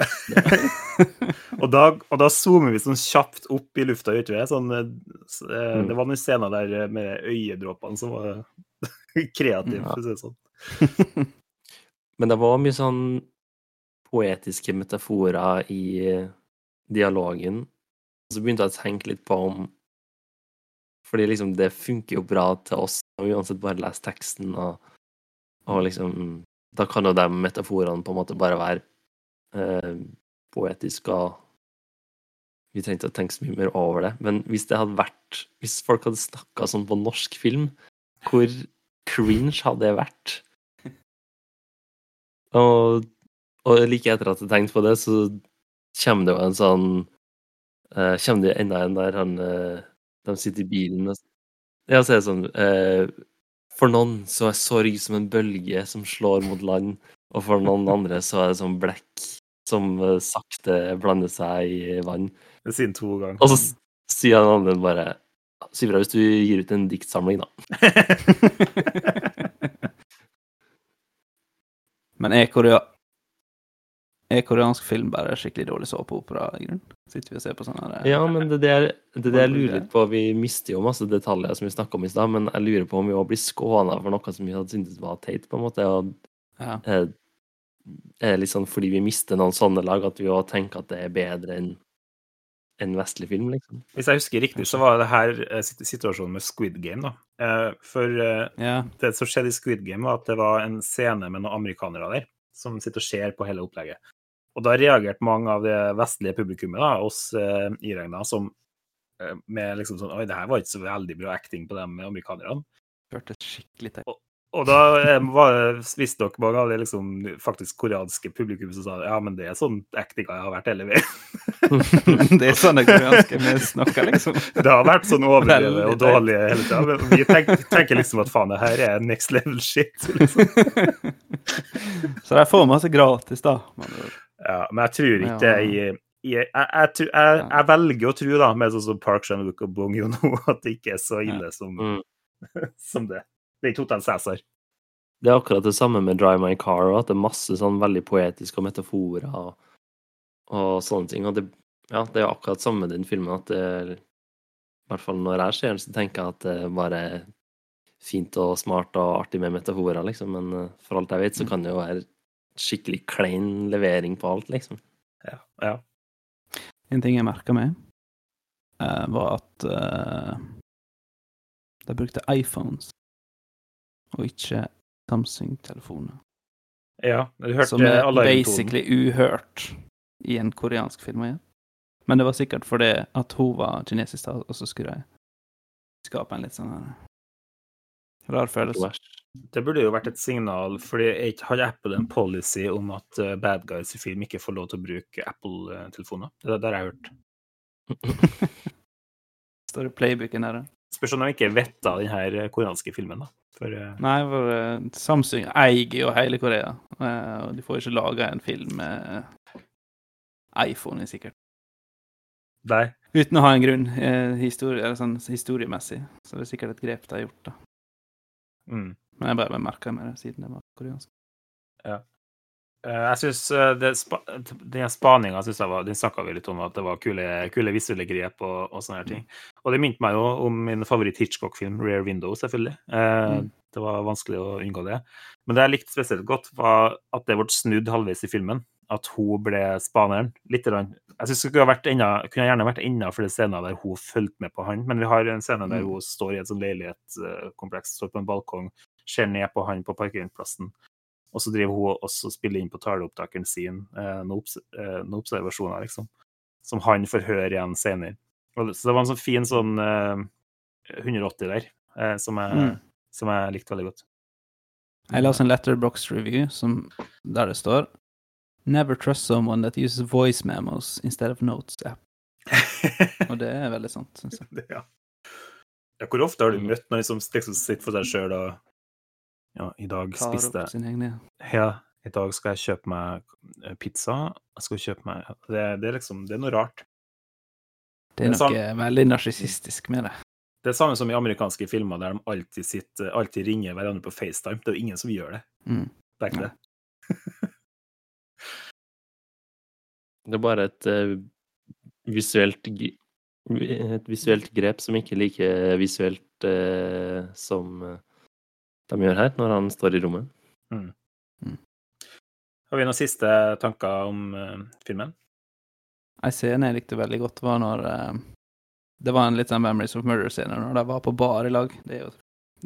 *laughs* Og da, og da zoomer vi sånn kjapt opp i lufta ute ved. Sånn, eh, Mm. Det var noen scener der eh, med øyedråpene som var *laughs* kreative, for å si det sånn. *laughs* Men det var mye sånn poetiske metaforer i eh, dialogen. Så begynte jeg å tenke litt på om Fordi liksom det funker jo bra til oss, og uansett bare lese teksten, og, og liksom Da kan jo de metaforene på en måte bare være eh, poetiske, og vi trengte å tenke så mye mer over det. Men hvis det hadde vært Hvis folk hadde snakka sånn på norsk film, hvor cringe hadde det vært? Og, og like etter at jeg tenkte på det, så kommer det jo en sånn eh, Kommer det enda en der han uh, De sitter i bilen og Ja, så er det sånn uh, For noen så er sorg som en bølge som slår mot land, og for noen *laughs* andre så er det som blekk som sakte blander seg i vann. Det sier han to ganger. Og så sier han andre bare si fra hvis du gir ut en diktsamling, da. *laughs* Men er, korea er koreansk film bare skikkelig dårlig såpeopera i grunnen? Sitter vi og ser på sånne her, Ja, men det er det jeg- det er det jeg lurer litt på. Vi mister jo masse detaljer som vi snakka om i stad, men jeg lurer på om vi òg blir skåna for noe som vi hadde syntes var teit, på en måte. Og ja. eh, er det litt sånn fordi vi mister noen sånne lag, at vi òg tenker at det er bedre enn en vestlig film, liksom. Hvis jeg husker riktig, så var det her eh, situasjonen med Squid Game, da. Eh, For eh, ja. det som skjedde i Squid Game, var at det var en scene med noen amerikanere der, som sitter og ser på hele opplegget. Og da reagerte mange av det vestlige publikummet, da, oss eh, iregna, som eh, med liksom sånn Oi, det her var ikke så veldig bra acting på de amerikanerne. Hørtes skikkelig teit Og da eh, var det visstnok mange av det liksom faktisk koreanske publikum som sa ja, men det er sånn actinga jeg har vært hele veien. *laughs* Det er sånn det koreanske vi snakker, liksom. *laughs* Det har vært sånn overdrevet og dårlig hele tida. Men vi tenker, tenker liksom at faen, det her er next level shit. Liksom. *laughs* Så de får masse gratis, da. Men, Ja, men jeg tror ikke det Ja. i i- jeg, jeg, tror- jeg, jeg velger å tro, da, med sånn som Park Chan-wook og Bong Joon-ho, *laughs* at det ikke er så ille som, Mm. *laughs* som det. Det er ikke Hotel Cæsar. Det er akkurat det samme med Drive My Car, og at det er masse sånn veldig poetiske metaforer og, og sånne ting. Og det, ja, det er akkurat samme med den filmen, at det I hvert fall når jeg ser den, så tenker jeg at det bare er fint og smart og artig med metaforer, liksom. Men eh, for alt jeg vet, så kan det jo være skikkelig klein levering på alt, liksom. Ja, ja. En ting jeg merka meg, uh, var at uh, de brukte iPhones og ikke Samsung-telefoner. ja du hørte Som er basically uhørt i en koreansk film. Ja. Men det var sikkert fordi at hun var kinesisk, og så skulle de skape en litt sånn her rar følelse. Det burde jo vært et signal, fordi har Apple en policy om at eh, bad guys i film ikke får lov til å bruke Apple-telefoner? Det, der har jeg hørt. *laughs* Står det playbooken her, da? Spørs om de ikke vetta av denne eh, koreanske filmen, da. For uh... Nei, for uh, Samsung eier jo hele Korea, Uh, og de får ikke laga en film med iPhone, sikkert. nei. Uten å ha en grunn, historie, eller sånn historiemessig. Så det er sikkert et grep de har gjort, da. Mm. Men jeg bare merka meg det siden det var koreansk. Ja. Jeg syns den spaninga jeg var, den snakka vi litt om, at det var kule, kule visuelle grep og, og sånne her ting. Og det minte meg jo om min favoritt-Hitchcock-film, Rare Window, selvfølgelig. Eh, Mm. Det var vanskelig å unngå det. Men det jeg likte spesielt godt, var at det ble snudd halvveis i filmen. At hun ble spaneren. Litt. grann. Jeg synes det kunne, vært enda, kunne gjerne vært enda flere scener der hun fulgte med på han, men vi har en scene der Mm. hun står i et sånn leilighetskompleks, står på en balkong, ser ned på han på parkeringsplassen. Og så driver hun også og spiller inn på taleopptakeren sin eh, noen, eh, observasjoner, liksom. Som han får høre igjen senere. Og Så det var en sånn fin sånn eh, 180 der, eh, som, jeg, Mm. som jeg likte veldig godt. Jeg leste en letterbox review som, der det står Never trust someone that uses voice memos instead of notes app. *laughs* Og det er veldig sant, syns jeg. *laughs* Det, ja. ja. Hvor ofte har du møtt noen som liksom sitter for seg sjøl og Ja, i dag Tar spiste opp sin egen, Ja, i dag skal jeg kjøpe meg eh, pizza. Jeg skal kjøpe meg Det, det er liksom Det er noe rart. Det er noe samme, veldig narsissistisk med det. Det er samme som i amerikanske filmer der de alltid, sitter, alltid ringer hverandre på FaceTime. Det er jo ingen som gjør det. Mm. Det er ikke det. *laughs* Det er bare et uh, visuelt et visuelt grep som ikke er like visuelt uh, som eh, de gjør her, når han står i rommet. Har vi noen siste tanker om uh, filmen? En scene jeg likte veldig godt, var når uh, Det var en litt sånn Memories of Murder-scene når de var på bar i lag. Det er jo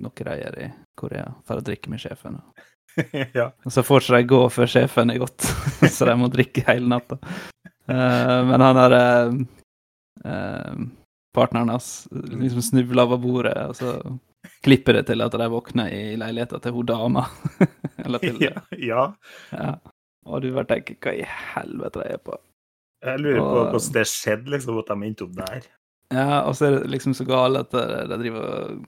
noe greier i Korea for å drikke med sjefen. *laughs* ja. Og så får ikke de gå før sjefen er gått, *laughs* så de må drikke hele natta. Uh, men han der eh, partneren hans liksom snubler over bordet, og så klipper det til at de våkner i leiligheta til hun dama. *laughs* Eller til ja. ja. ja. Og du bare tenker hva i helvete de er på? Jeg lurer på hvordan det skjedde, liksom, at de endte opp der. Ja, og så er det liksom så gale at de, de driver og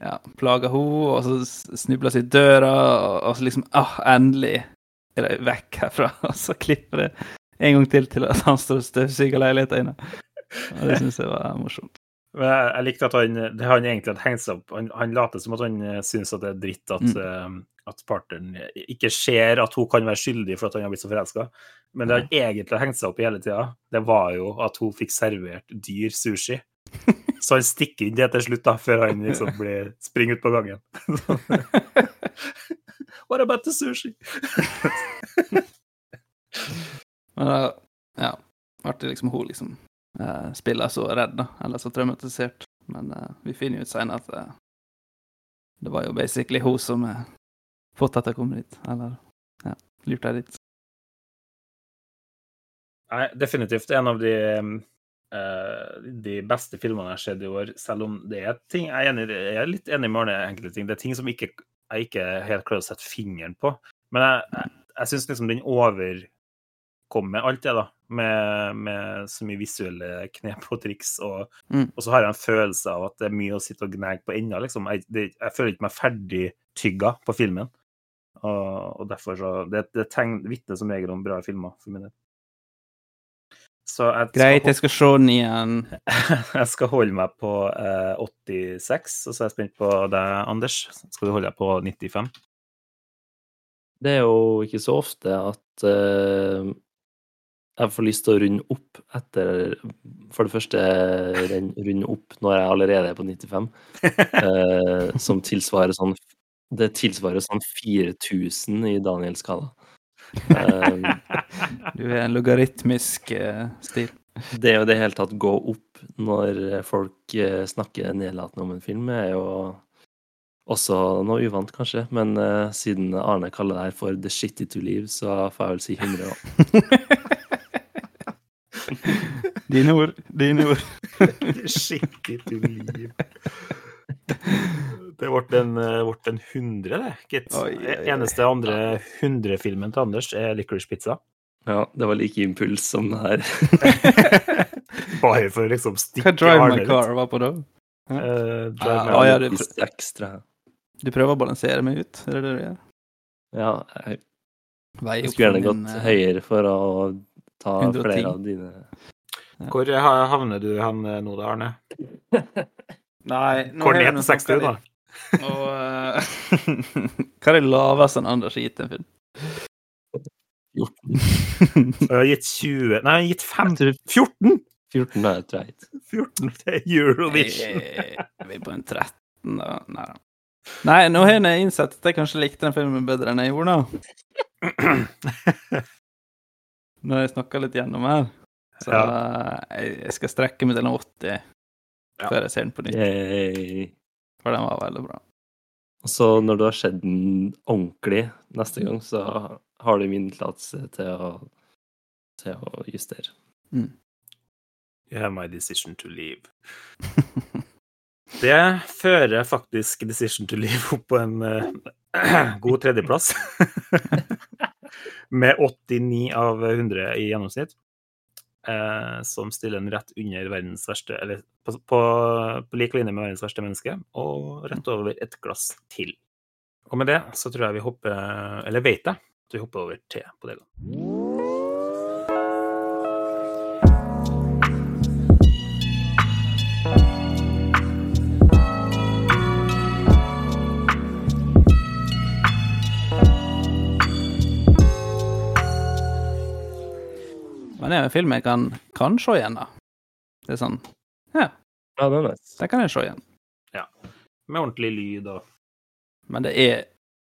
ja, plager henne, og så snubler seg i døra, og, og så liksom ah, endelig er de vekk herfra. *laughs* Og så klipper det en gang til til at han står og støvsuger leiligheten inne. Og det syns jeg var morsomt. Men jeg, jeg likte at han, det han egentlig hadde hengt seg opp Han, han later som at han eh, syns at det er dritt at, Mm. eh, at partneren ikke ser at hun kan være skyldig for at han har blitt så forelska. Men det han egentlig har hengt seg opp i hele tida, det var jo at hun fikk servert dyr sushi. *laughs* Så han stikker inn det til slutt, da, før han liksom *laughs* blir, springer ut på gangen. *laughs* What about the sushi? Men da, ja, ble det liksom hun liksom spiller så redd, da, eller så traumatisert. Men eh, vi finner jo ut senere at eh, det var jo basically hun som fått at jeg kom dit. Eller ja, lurt deg dit. Nei, definitivt en av de, uh, de beste filmene jeg har sett i år, selv om det er ting Jeg er, enig, jeg er litt enig med Arne enkelte ting. Det er ting som ikke, jeg ikke helt klarer å sette fingeren på. Men jeg, jeg, jeg syns liksom den overkommer alt det, da. Med, med så mye visuelle knep og triks. Og, Mm. og så har jeg en følelse av at det er mye å sitte og gnage på ennå, liksom. Jeg, det, jeg føler ikke meg ferdig tygga på filmen. Og, og derfor så Det, det vitner som regel om bra filmer, for min del. Så jeg Greit, jeg skal se den igjen. *laughs* jeg skal holde meg på eh, 86, og så er jeg spent på deg, Anders. Skal du holde deg på 95? Det er jo ikke så ofte at eh, jeg får lyst til å runde opp etter For det første runde opp når jeg allerede er på 95, eh, som tilsvarer sånn Det tilsvarer sånn 4000 i Daniels skala. Eh, Du er en logaritmisk eh, stil. det å i det hele tatt gå opp når folk eh, snakker nedlatende om en film, er jo også noe uvant, kanskje. Men eh, siden Arne kaller det her for 'the shitty to leave', så får jeg vel si 100. da. *laughs* *laughs* Dine ord. Dine ord. *laughs* Skikkelig til liv. Det ble en, hundre ble en 100, det, gitt. Eneste andre 100-filmen til Anders er Licorice Pizza. Ja, det var like impuls som det her. *laughs* Bare for å liksom stikke Hva Drive My. Car var på da? Uh, Ah, ja, du, ekstra. Du prøver å balansere meg ut? Er det det du gjør? Ja, jeg jeg skulle gjerne gått eh, høyere for å ta 110. flere av dine Hvor havner du hen eh, nå da, Arne? *laughs* Nei, nå jeg ned nå til 60, da? *laughs* Og uh... *laughs* Hva er det laveste en Anders har gitt en film? 14. Jeg har gitt 20 Nei, jeg har gitt 5 Jeg tror 14! 14 er dreit. 14 til Eurovision. Er på en 13, da. Nei, da. Nei, nå har jeg innsett at jeg kanskje likte den filmen bedre enn jeg gjorde, da. *clears throat* *clears throat* Når jeg snakker litt gjennom her. Så ja. jeg, jeg skal strekke meg til en 80 Ja. før jeg ser den på nytt. Yay. For den var veldig bra. Og så når du har sett den ordentlig neste gang, så har du min tillatelse til til å justere. You have my decision to leave. *laughs* Det fører faktisk Decision to Leave opp på en uh, *clears throat* god tredjeplass. *laughs* Med 89 av 100 i gjennomsnitt. Eh, som stiller den rett under verdens verste Eller på, på, på lik linje med verdens verste menneske, og rett over et glass til. Og med det så tror jeg vi hopper Eller vet jeg at vi hopper over til på det. Men det er en film jeg kan, kan se igjen, da. Det er sånn Ja, Ja, det er nice. det kan jeg se igjen. Ja. Med ordentlig lyd og Men det er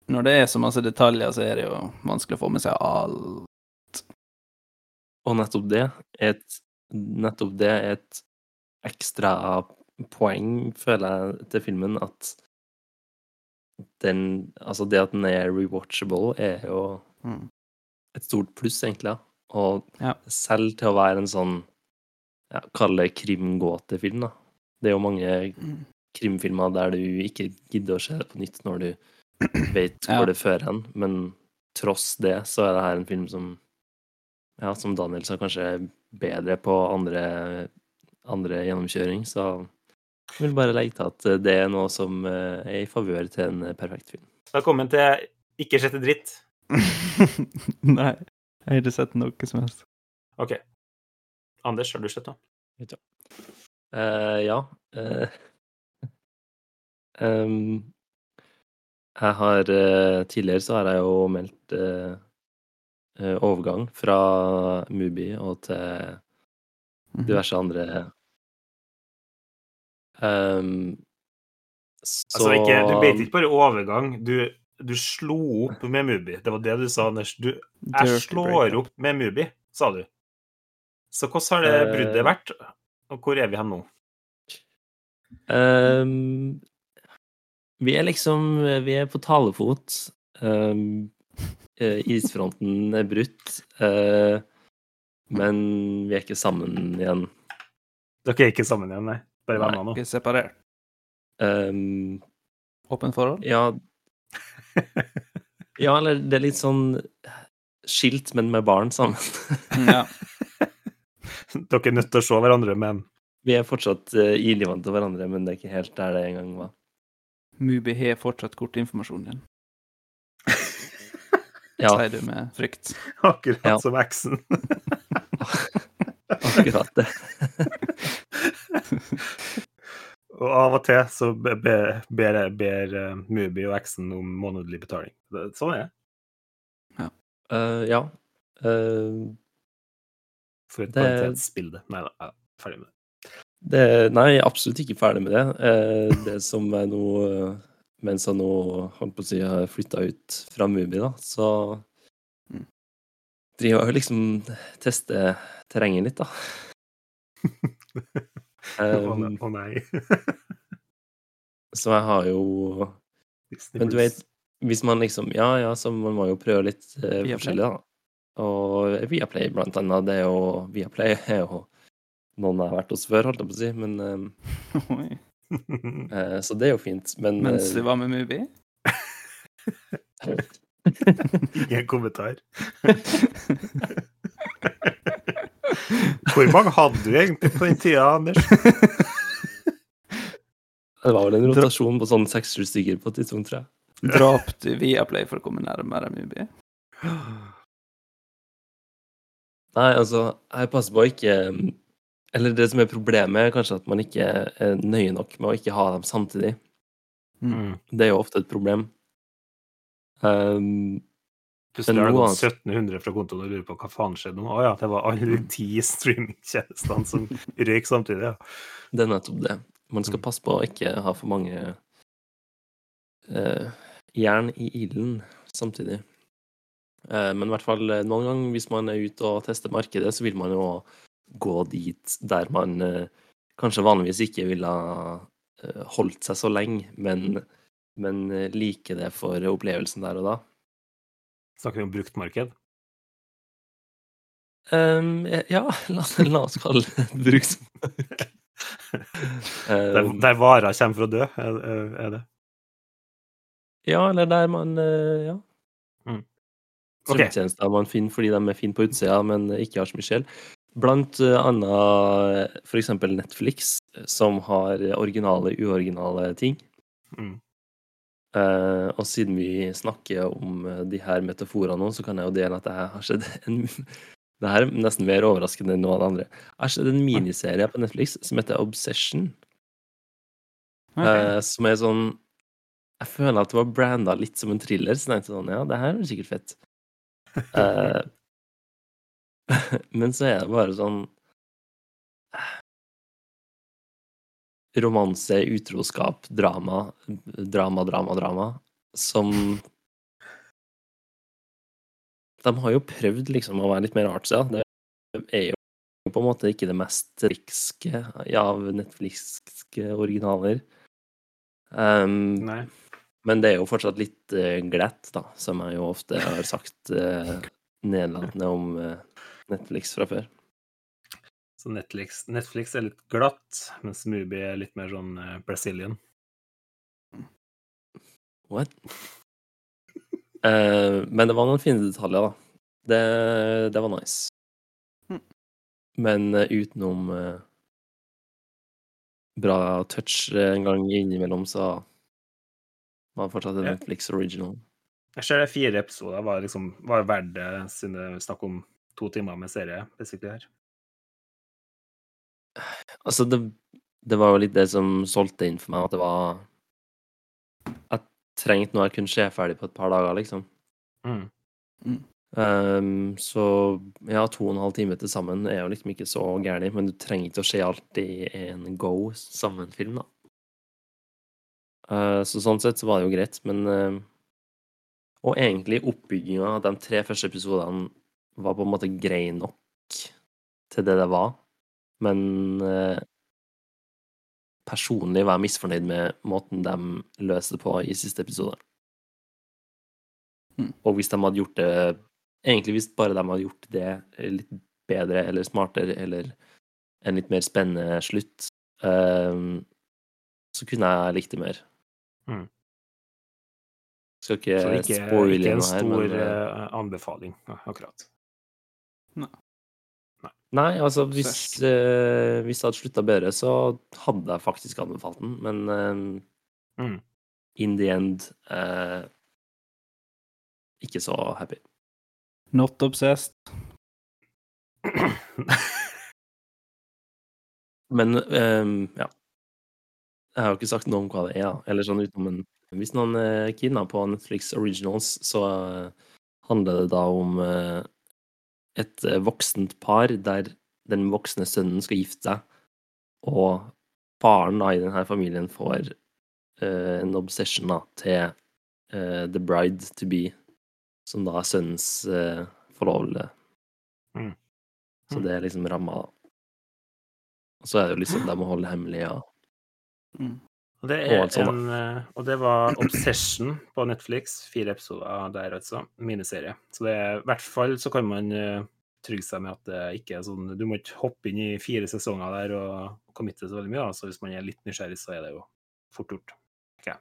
Når det er så masse detaljer, så er det jo vanskelig å få med seg alt. Og nettopp det er et Nettopp det er et ekstra poeng, føler jeg, til filmen, at den Altså, det at den er rewatchable, er jo Mm. et stort pluss, egentlig. ja. Og Ja. selv til å være en sånn ja, Kall det krimgåtefilm, da. Det er jo mange Mm. krimfilmer der du ikke gidder å se det på nytt når du *clears throat* vet Ja. hvor det fører hen, men tross det så er det her en film som ja, som Daniel sa, kanskje er bedre på andre, andre gjennomkjøring, så jeg vil bare legge til at det er noe som eh, er i favør til en perfekt film. Velkommen til Ikke sjette dritt. *laughs* Nei, jeg har ikke sett noe som helst. OK. Anders, har du sett noe? Uh, ja. *laughs* Uh, um, jeg har uh, Tidligere så har jeg jo meldt overgang fra Mubi og til Mhm. diverse andre um, så Altså, ikke, du vet ikke bare overgang. Du, du slo opp med Mubi. Det var det du sa, Anders. Du, jeg slår opp med Mubi, sa du. Så hvordan har det Eh. bruddet vært? Og hvor er vi hen nå? Um, vi er liksom Vi er på talefot. Ehm, eh, isfronten er brutt. Uh, men vi er ikke sammen igjen. Dere er ikke sammen igjen, nei? Bare Nei, venner nå? Ikke separert. Ehm, Åpent forhold? ja *laughs* Ja, eller det er litt sånn skilt, men med barn sammen. Ja. *laughs* Dere er nødt til å se hverandre, men Vi er fortsatt uh, ilivende til hverandre, men det er ikke helt der det en gang var. Mubi har fortsatt kortinformasjonen din, *laughs* Ja, sier du med frykt. akkurat Ja. som eksen. akkurat det. Og av og til så be- be- ber, ber eh, Mubi og eksen om månedlig betaling. Sånn er det. Eh, ja. Uh, For et Det- kvalitetsbilde. Nei da, jeg er ferdig med det. Det, nei, jeg er absolutt ikke ferdig med det. Uh, det som er nå Mens jeg nå holdt på å si har flytta ut fra Mubi, da, så Mm. driver jeg og liksom tester terrenget litt, da. *laughs* Å Um, å nei. *laughs* så jeg har jo Men du vet, hvis man liksom Ja, ja, så man må jo prøve litt eh, forskjellig, da. Og Viaplay, blant annet. Det er jo Viaplay *laughs* er jo noen jeg har vært hos før, holdt jeg på å si, men eh, Oi. *laughs* eh, Så det er jo fint. Men Mens eh, du var med Mubi? Ingen kommentar. Hvor mange hadde du egentlig på den tida, Anders? Det var vel en rotasjon på sånn seks-sju stykker på et tidspunkt, tror jeg. Drap du Viaplay for å komme nærmere Mubi? Nei, altså, jeg passer på å ikke Eller det som er problemet, er kanskje at man ikke er nøye nok med å ikke ha dem samtidig. Mm. Det er jo ofte et problem. Um, Plutselig har det gått altså- 1700 fra kontoen og lurer på hva faen skjedde nå. Å ja, det var alle de ti streamingtjenestene som røyk samtidig, ja. det er nettopp det. Man skal Mm. passe på å ikke ha for mange uh, jern i ilden samtidig. Uh, men i hvert fall eh, noen gang hvis man er ute og tester markedet, så vil man jo gå dit der man uh, kanskje vanligvis ikke ville ha holdt seg så lenge, men, men liker det for opplevelsen der og da. Snakker vi om bruktmarked? Um, ja, *laughs* la, la oss kalle det *laughs* bruktmarked. Der, Ehm, der varer kommer for å dø, er, er- det? ja, eller der man eh, Ja. Mm. Okay. Strømmetjenester man finner fordi de er fine på utsida, men ikke har så mye sjel. Blant eh, annet eksempel Netflix, som har originale, uoriginale ting. Mm. Eh, og siden vi snakker om uh, de her metaforene nå, så kan jeg jo dele at jeg har sett en *laughs* Det her er nesten mer overraskende enn noe av det andre. Jeg har sett en miniserie på Netflix som heter Obsession. Okay. Uh, som er sånn Jeg føler at det var branda litt som en thriller, så jeg tenkte sånn Ja, det her er sikkert fett. *laughs* *laughs* Men så er det bare sånn Romanse, utroskap, drama, drama, drama, drama, som De har jo prøvd liksom å være litt mer artsy. ja. Det er jo på en måte ikke det mest rikske av Netflix-ske originaler. Um, Nei. men det er jo fortsatt litt uh, glatt, da, som jeg jo ofte har sagt uh, nedlatende om uh, Netflix fra før. Så Netflix, Netflix er litt glatt, mens Mubi er litt mer sånn uh, Brazilian. What? uh, *laughs* men det var noen fine detaljer, da. Det, det var nice. Mm. Men uh, utenom bra touch en gang innimellom, så var det fortsatt en Ja. Netflix original. Jeg ser det fire episoder var liksom var verdt det, siden det er snakk om to timer med serie, basically her. Altså, det, det var jo litt det som solgte inn for meg, at det var Jeg trengte noe jeg kunne se ferdig på et par dager, liksom. Mm. Ehm, så ja, to og en halv time til sammen er jo liksom ikke så gærent, men du trenger ikke å se alt i en go sammenfilm, da. Uh, så sånn sett så var det jo greit, men uh, Og egentlig oppbygginga av de tre første episodene var på en måte grei nok til det det var, men eh, personlig var jeg misfornøyd med måten de løste det på i siste episode. Mm. Og hvis de hadde gjort det Egentlig hvis bare de hadde gjort det litt bedre eller smartere eller en litt mer spennende slutt, ehm, så kunne jeg likt det mer. Mm. Skal ikke, Så ikke, spoile noe her, stor ikke en stor anbefaling, akkurat. Nei, altså hvis, eh, hvis det hadde slutta bedre, så hadde jeg faktisk anbefalt den, men eh, Mm. in the end eh, ikke så happy. Not obsessed. *coughs* Men ehm, ja. Jeg har jo ikke sagt noe om hva det er. Eller sånn utenom en Hvis noen er keen på Netflix Originals, så eh, handler det da om eh, et eh, voksent par der den voksne sønnen skal gifte seg, og faren da i denne familien får uh, en obsession da til uh, the bride to be, som da er sønnens uh, forlovede. Mm. Så Mm. det er liksom ramma, da. Og så er det jo liksom de må holde hemmelig, ja. Mm. Og det, er en, eh, og det var Obsession på Netflix. Fire episoder der, altså. Miniserie. Så det er, i hvert fall så kan man eh, trygge seg med at det ikke er sånn Du må ikke hoppe inn i fire sesonger der og committe så veldig mye. Altså, hvis man er litt nysgjerrig, så er det jo fort gjort. Okay.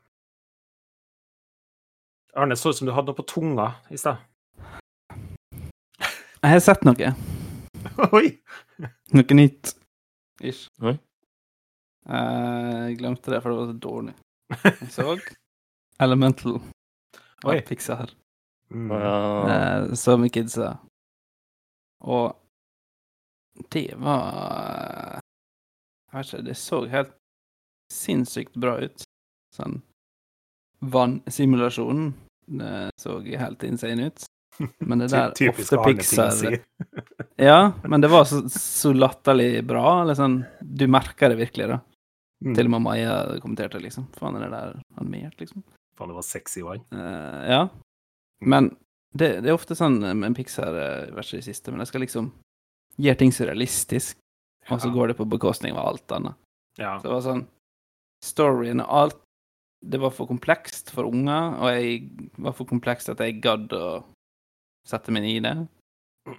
Arne, så ut som du hadde noe på tunga i stad. Jeg har sett noe. *laughs* Oi! Noe nytt. Ish. Oi. Eh, Jeg glemte det, for det var så dårlig. *laughs* Jeg så Elemental Oi. av Pixar, Mm. Eh, som kidsa. Og det var Jeg vet ikke, det så helt sinnssykt bra ut. Sånn vannsimulasjonen så helt insane ut. Men det *laughs* der ofte Pixar si. Ja, men det var så, så latterlig bra. Eller sånn, du merker det virkelig, da. Mm. Til og med Maja kommenterte liksom. Faen, er det der animert, liksom? Faen, det var sexy wine. Uh, ja. Men det, det er ofte sånn med en Pixar, eh, i hvert siste, men jeg skal liksom gjøre ting så realistisk, og så Ja. går det på bekostning av alt annet. Ja. Så det var sånn Storyen og alt Det var for komplekst for unger, og jeg var for komplekst at jeg gadd å sette meg inn i det.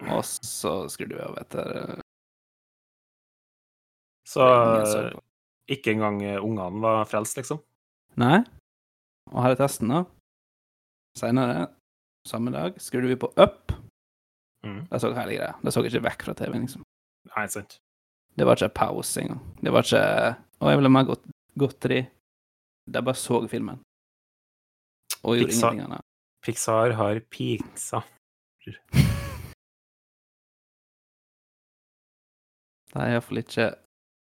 Og så skrur du av etter eh, Så. Ikke engang eh, ungene var frelst, liksom? Nei. Og her er testen, da. Seinere, samme dag, skrudde vi på Up. Mm. Det så hele greia. Det så ikke vekk fra TV-en, liksom. Nei, sant. Det var ikke pause engang. Det var ikke Å, jeg ville ha mer godt, godteri. De bare så filmen. Og gjorde Pixar. ingenting annet. Pixar har pizza. *laughs* De er iallfall ikke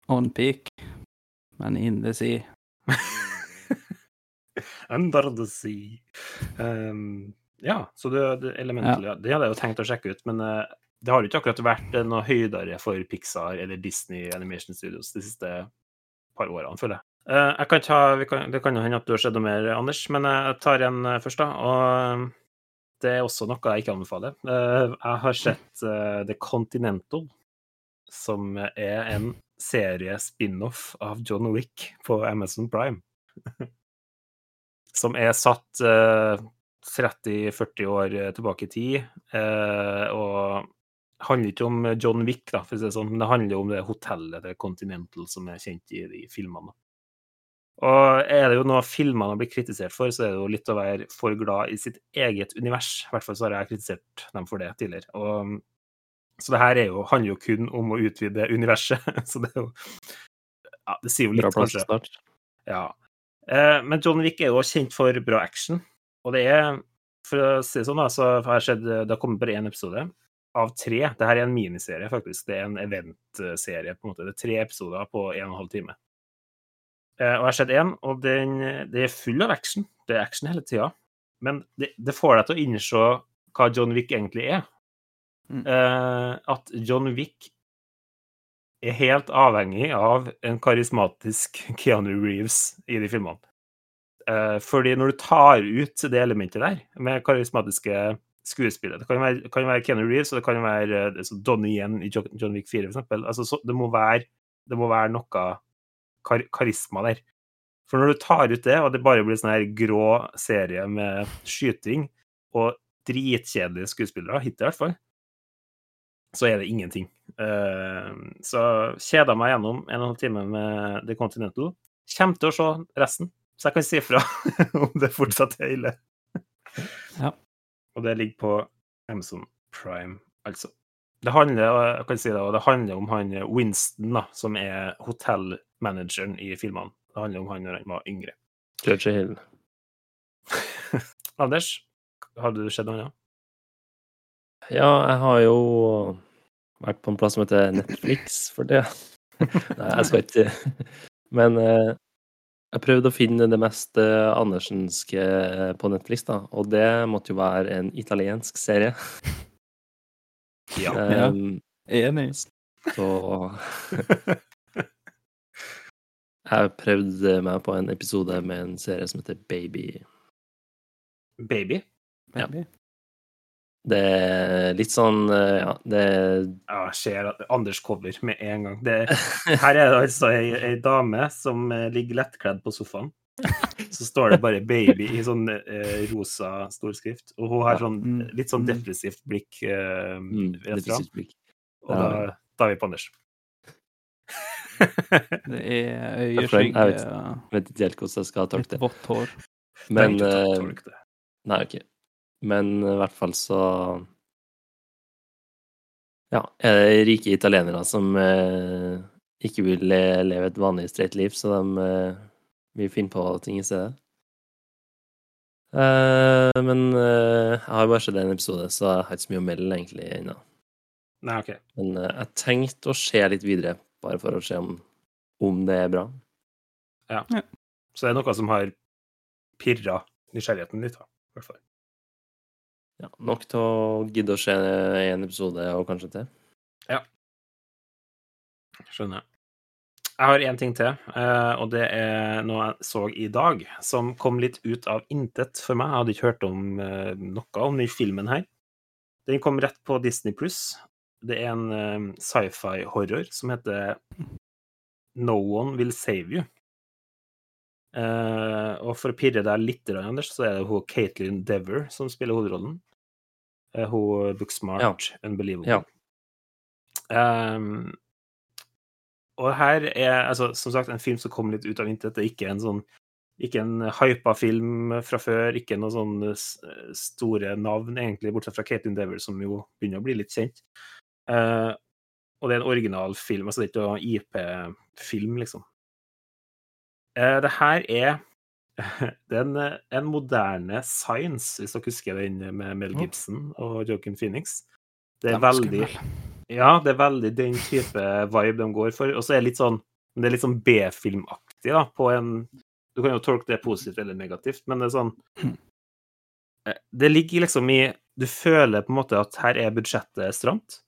on peak, men in the sea. *laughs* Under the sea. Um, ja, så det, det elementet ja. det hadde jeg jo tenkt å sjekke ut, men uh, det har jo ikke akkurat vært eh, noe høydere for Pixar eller Disney Animation Studios de siste par årene, føler jeg. Uh, jeg kan ta, vi kan, det kan jo hende at du har sett noe mer, Anders, men jeg tar en først, da. Og eh, det er også noe jeg ikke anbefaler. Jeg har sett The Continental, som er en serie spin-off av John Wick på Amazon Prime. som er satt eh, 30-40 år tilbake i tid, eh, og handler ikke om John Wick, da, for å si det sånn, men det handler om det hotellet til Continental som er kjent i de filmene. Og er det jo noe filmene har blitt kritisert for, så er det jo litt å være for glad i sitt eget univers. I hvert fall så har jeg kritisert dem for det tidligere. Og, så det her er jo, handler jo kun om å utvide universet. *laughs* Så det er jo Ja, det sier jo litt, bra kanskje. start. Ja. Eh, men John Wick er jo kjent for bra action. Og det er, for å si det sånn, da, så har jeg sett, det har kommet bare én episode av tre. Dette er en miniserie, faktisk. Det er en eventserie, på en måte. Det er tre episoder på en og en halv time. Eh, og jeg har sett én, og den, det er full av action. Det er action hele tida. Men det, det får deg til å innse hva John Wick egentlig er. Mm. Eh, at John Wick er helt avhengig av en karismatisk *laughs* Keanu Reeves i de filmene. Eh, fordi når du tar ut det elementet der, med karismatiske skuespillere Det kan være, kan være Keanu Reeves, og det kan være eh, Donnie Yen i John Wick 4, for eksempel. Altså, så, det, må være, det må være noe kar karisma der. For når du tar ut det, og det bare blir sånn her grå serie med skyting og dritkjedelige skuespillere, hittil i hvert fall, så er det ingenting. Uh, så kjeda meg gjennom en og en halv time med The Continental. Kommer til å se resten, så jeg kan si ifra *laughs* om det fortsatt er ille. *laughs* Ja. Og det ligger på Amazon Prime, altså. Det handler, jeg kan si det, det handler om han Winston, da, som er hotellmanageren i filmene. Det handler om han når han var yngre. Churchill Hill. *laughs* Anders, hadde du sett noe annet? Ja, jeg har jo vært på en plass som heter Netflix for det. *laughs* Nei, jeg skal ikke Men eh, jeg prøvde å finne det mest eh, Andersenske på Netflix, da. Og det måtte jo være en italiensk serie. *laughs* Ja. Ja. Um, Enig. Så *laughs* Jeg prøvde meg på en episode med en serie som heter Baby. Baby? Ja. Det er litt sånn eh, Ja, det Ja, jeg ser at Anders cover med en gang. Det, her er det altså ei, ei dame som eh, ligger lettkledd på sofaen. Så står det bare 'baby' i sånn eh, rosa storskrift. Og hun har sånn mm, litt sånn mm. depressivt blikk eh, mm, sykt blikk. Og da, da er vi på Anders. *laughs* Det er Jeg øyeskygge vet- Vet ikke helt hvordan jeg skal tolke det. vått hår. Men eh. Nei, OK. Men i hvert fall så Ja, er det rike italienere som eh, ikke vil le- leve et vanlig streit liv, så de eh, vil finne på ting i stedet. Eh, men eh, jeg har bare sett én episode, så jeg har ikke så mye å melde egentlig ennå. Nei, OK. Men eh, jeg tenkte å se litt videre, bare for å se om, om det er bra. Ja, Så det er noe som har pirra nysgjerrigheten litt, da. I hvert fall. Ja, nok til å gidde å se en episode, og kanskje til. Ja. Skjønner. Jeg har én ting til, eh, og det er noe jeg så i dag, som kom litt ut av intet for meg. Jeg hadde ikke hørt om eh, noe om den filmen her. Den kom rett på Disney pluss. Det er en eh, sci-fi-horror som heter No One Will Save You. Eh, og for å pirre deg litt, Anders, så er det hun Katelyn Dever som spiller hovedrollen. Uh, Hun Booksmart, Unbelievable. Ja. Um, og her er altså, som sagt en film som kom litt ut av intet. Det er ikke en sånn ikke en hypa film fra før, ikke noen sånne store navn, egentlig, bortsett fra Kate Endeavour, som jo begynner å bli litt kjent. Uh, og det er en original film, altså det er ikke noen IP-film, liksom. Eh, det her er *laughs* det er en, eh, en moderne science, hvis dere husker den med Mel Gibson og Joaquin Phoenix. Det er veldig ja, det er veldig den type vibe de går for. Og så er det litt sånn det er litt sånn B-filmaktig, da, på en Du kan jo tolke det positivt eller negativt, men det er sånn *clears throat* Eh, Det ligger liksom i Du føler på en måte at her er budsjettet stramt.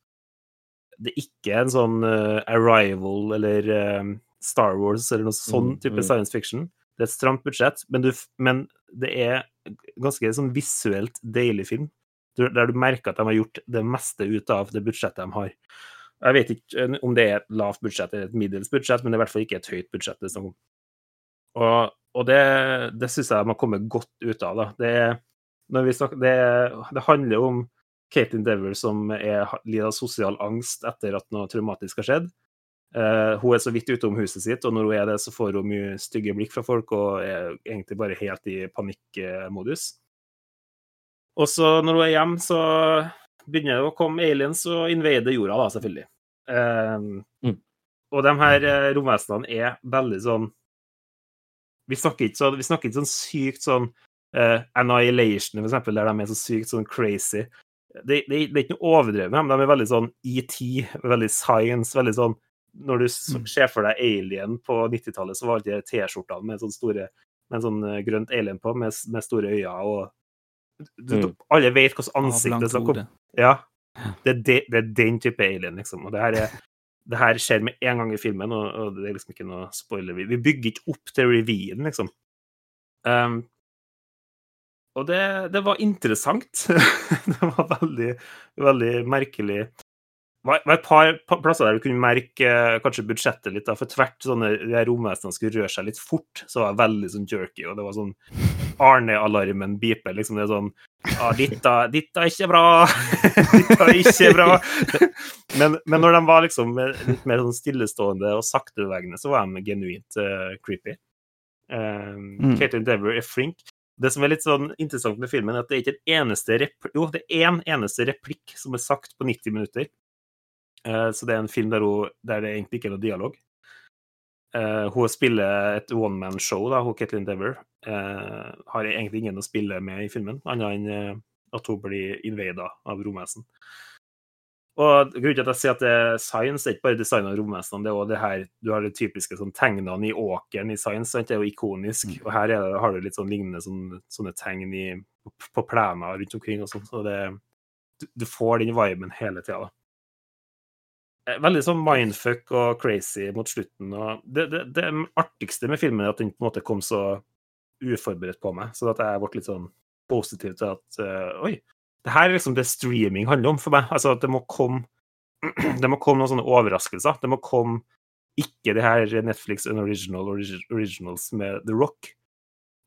Det er ikke en sånn uh, Arrival eller eh, Star Wars eller noe sånn Mm, type mm. science fiction. Det er et stramt budsjett, men, du, men det er ganske sånn visuelt deilig film. Der du merker at de har gjort det meste ut av det budsjettet de har. Jeg vet ikke eh, om det er et lavt budsjett eller et middels budsjett, men det er i hvert fall ikke et høyt budsjett. det er snakk om. Og, og det, det syns jeg de har kommet godt ut av. da. Det, er- snakker, det, det handler om Kate Endeavour som er, lider av sosial angst etter at noe traumatisk har skjedd. Eh, hun er så vidt ute om huset sitt, og når hun er det, så får hun mye stygge blikk fra folk og er egentlig bare helt i panikkmodus. Og så når hun er hjemme, så begynner det å komme aliens og invade jorda, da, selvfølgelig. Uh, Mm. Og de her eh, romvesenene er veldig sånn Vi snakker ikke, så, vi snakker ikke sånn sykt sånn uh, Annihilation, for eksempel, der de er så sykt sånn crazy. Det, det, det er ikke noe overdrevet dem. De er veldig sånn ET, veldig science, veldig sånn Når du Mm. ser for deg Alien på 90-tallet, så var det T-skjortene med sånn store med sånn eh, grønt alien på, med, med store øyne og du, Mm. Alle vet hvordan ansiktet skal komme. Ja. Det er, de, det er den type alien, liksom. Og det her, er, det her skjer med en gang i filmen, og, og det er liksom ikke noe spoiler. Vi, vi bygger ikke opp til revyen, liksom. Um, og det, det var interessant. *laughs* det var veldig, veldig merkelig. Var, var et par plasser der du kunne merke eh, kanskje budsjettet litt, da, for tvert sånne de romvesenene skulle røre seg litt fort, så var det veldig sånn jerky, og det var sånn Arne-alarmen beeper, liksom. Det er sånn Ja, ditt ditt er ikke bra! *laughs* ditt er ikke bra! men, men når de var liksom litt mer sånn stillestående og saktebevegende, så var de genuint uh, creepy. Um, Mm. Kate Endeavour er flink. Det som er litt sånn interessant med filmen, er at det er ikke en eneste rep Jo, det er en eneste replikk som er sagt på 90 minutter. Eh, så det er en film der, hun, der det egentlig ikke er noe dialog. Uh, hun spiller et one-man-show, da, hun Ketlin Dever. Uh, har egentlig ingen å spille med i filmen, annet enn uh, at hun blir invada av romvesen. Og grunnen til at jeg sier at det er science, det er ikke bare design av romvesenene, det er også det her Du har de typiske sånn, tegnene i åkeren i science, sant? det er jo ikonisk. Og her er det, har du litt sånn lignende sånne, sånne tegn i, på plener rundt omkring og sånn. Så det, du, du får den viben hele tida, da. Veldig sånn mindfuck og crazy mot slutten. Og det, det, det artigste med filmen er at den på en måte kom så uforberedt på meg, så at jeg ble litt sånn positiv til at uh, Oi, det her er liksom det streaming handler om for meg. Altså at det må komme *clears throat* det må komme noen sånne overraskelser. Det må komme ikke det her Netflix and original Originals med The Rock.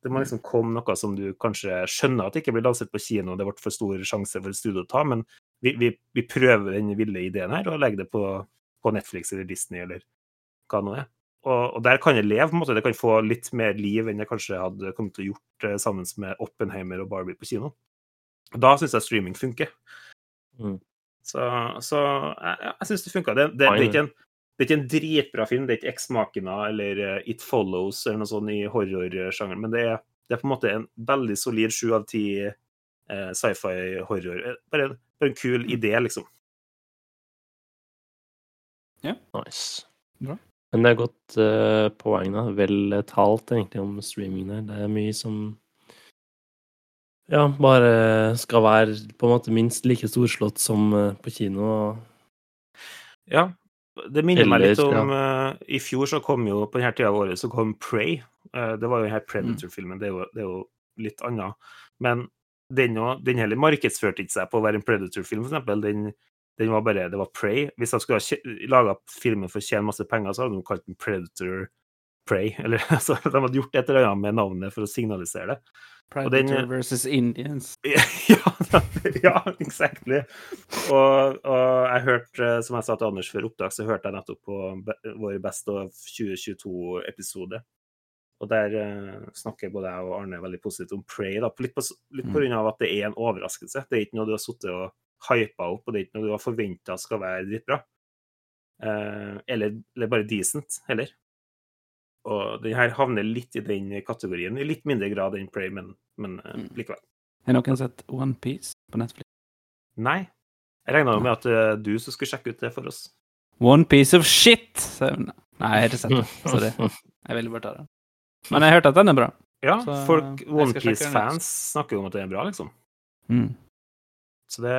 Det må liksom komme noe som du kanskje skjønner at det ikke blir lansert på kino, det ble for stor sjanse for studio å ta, men vi, vi, vi prøver den ville ideen her og legger det på, på Netflix eller Disney eller hva nå er. Og, og der kan det leve, på en måte. Det kan få litt mer liv enn det kanskje hadde kommet til å gjort eh, sammen med Oppenheimer og Barbie på kino. Da syns jeg streaming funker. Mm. Så, så jeg, jeg syns det funka. Det, det, det, er ikke en, det er ikke en dritbra film. Det er ikke Ex Machina eller eh, It Follows eller noe sånt i horrorsjangeren, men det er, det er på en måte en veldig solid sju av ti eh, sci-fi-horror. Eh, Bare, er en kul idé, liksom. Ja. Nice. Bra. Men det er godt uh, poeng, da. Vel talt, egentlig, om streaming der. Det er mye som ja, bare skal være på en måte minst like storslått som eh, på kino. Ja. Det minner meg litt om om uh, I fjor så kom jo, på denne tida av året, så kom Prey. Uh, det var jo denne Predator-filmen. Det, det er jo litt annet. Men den, den heller markedsførte ikke seg på å være en Predator-film, eksempel. Den, den var bare Det var Prey. Hvis de skulle ha laga filmen for å tjene masse penger, så hadde de kalt den Predator Prey. *laughs* Eller altså, de hadde gjort et eller annet med navnet for å signalisere det. Predator den- versus Indians. *laughs* ja, ja, exactly. Og, og jeg hørte, som jeg sa til Anders før opptak, så hørte jeg nettopp på vår Best of 2022-episode. Og der uh, snakker både jeg og Arne veldig positivt om Prey, da, litt på, litt på grunn av at det er en overraskelse. Det er ikke noe du har sittet og hypa opp, og det er ikke noe du har forventa skal være dritbra. Uh, eller, eller bare decent, heller. Og den her havner litt i den kategorien, i litt mindre grad enn Prey, men, men Mm. likevel. Har noen sett One Piece på Netflix? Nei. Jeg regna med at du som skulle sjekke ut det for oss. One piece of shit! Nei, jeg har ikke sett det. *laughs* Sorry. Jeg ville bare ta det. Men jeg har hørt at den er bra. Ja, Så, folk. OnePiece-fans snakker jo om at den er bra, liksom. Mm. Så det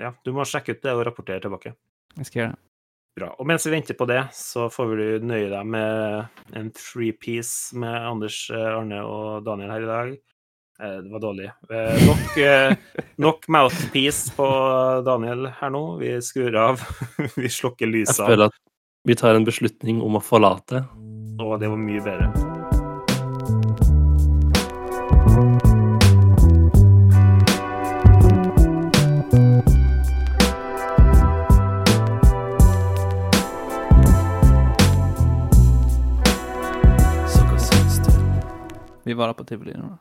Ja, du må sjekke ut det og rapportere tilbake. Jeg skal gjøre det. Bra. Og mens vi venter på det, så får vi nøye deg med en three-piece med Anders, eh, Arne og Daniel her i dag. Eh, Det var dårlig. Eh, Nok, *laughs* nok mouthpiece på Daniel her nå. Vi skrur av. *laughs* Vi slukker Jeg føler at vi tar en beslutning om å forlate. Og det var mye bedre. Vi var da på tivoli nå, da.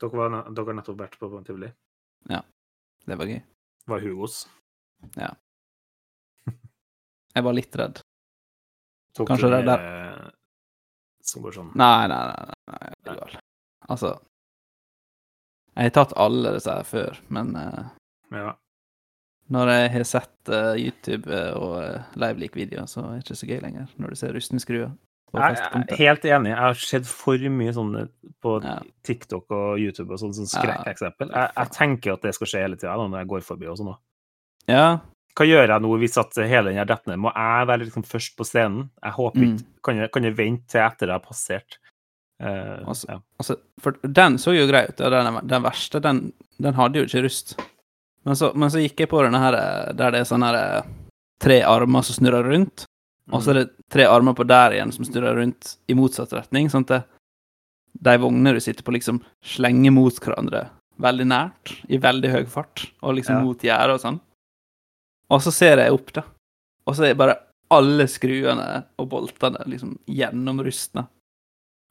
Dere, var, dere har nettopp vært på Tivoli. Det var gøy. Var Hugos. Jeg var litt redd. Tok Kanskje det er eh, Som går sånn Nei, nei, nei. nei, nei er. Altså Jeg har tatt alle disse her før, men uh, Ja. når jeg har sett uh, YouTube eh, og uh, livelik-videoer, så er det ikke så gøy lenger. Når du ser rustningsskruer skruer. Jeg er helt enig. Jeg har sett for mye sånne på Ja. TikTok og YouTube og sånn Ja. skrekkeksempel. Jeg, jeg tenker at det skal skje hele tida når jeg går forbi og sånn. Ja. Hva gjør jeg nå hvis at hele den detter ned? Må jeg være liksom først på scenen? Jeg håper Mm. ikke. Kan jeg, kan jeg vente til etter jeg har passert? Uh, Altså- ja. Altså, for den så jo grei ut, og den, den verste, den, den hadde jo ikke rust. Men så, men så gikk jeg på denne her, eh, der det er sånne her, eh, tre armer som snurrer rundt, og så er det tre armer på der igjen som snurrer rundt i motsatt retning, sånn at de vognene du sitter på, liksom slenger mot hverandre veldig nært, i veldig høy fart, og liksom Ja. mot gjerdet og sånn. Og så ser jeg opp, da, og så er bare alle skruene og boltene liksom gjennomrustne.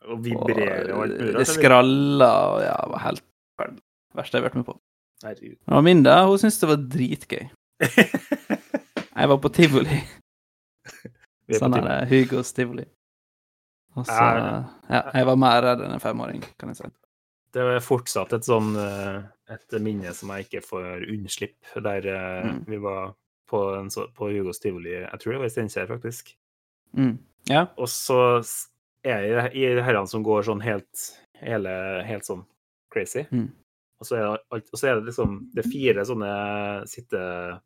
Og vibrerer og alt mulig. Det skraller og ja, var helt det Verste jeg har vært med på. Herregud. Og Minda hun syntes det var dritgøy. *laughs* Jeg var på tivoli. På Sånn er det. Hugos tivoli. Og så Ja, jeg var mer redd enn en femåring, kan jeg si. Det er fortsatt et sånn eh, et minne som jeg ikke får unnslipp, der eh, Mm. vi var på, en på Hugos tivoli, jeg tror det var i Steinkjer, faktisk. Mm. Ja. Og så er jeg i herrene som går sånn helt, hele, helt sånn crazy. Mm. Og, så alt- og så er det liksom det er fire sånne sittevogner,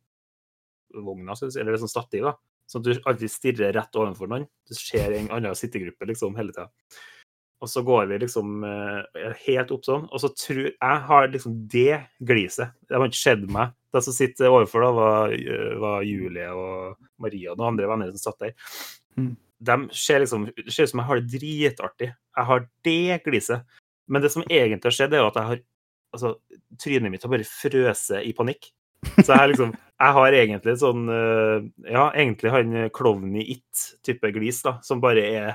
eller det er sånn stativ, da. Sånn at du alltid stirrer rett overfor noen. Du ser en annen sittegruppe liksom hele tida. Og så går vi liksom eh, helt opp sånn, og så tror jeg har liksom det gliset. Det har ikke skjedd meg. De som sitter overfor, da, var, var Julie og Maria og noen andre venner som satt der. Mm. De ser liksom ser ut som jeg har det dritartig. Jeg har det gliset. Men det som egentlig har skjedd, er jo at jeg har Altså, trynet mitt har bare frøset i panikk. Så jeg liksom Jeg har egentlig sånn eh, Ja, egentlig han klovnen i It-type glis, da, som bare er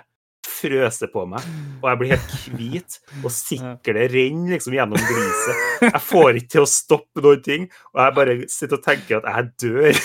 frøser på meg, og jeg blir helt hvit, og siklet renner liksom gjennom gliset. Jeg får ikke til å stoppe noen ting, og jeg bare sitter og tenker at jeg dør.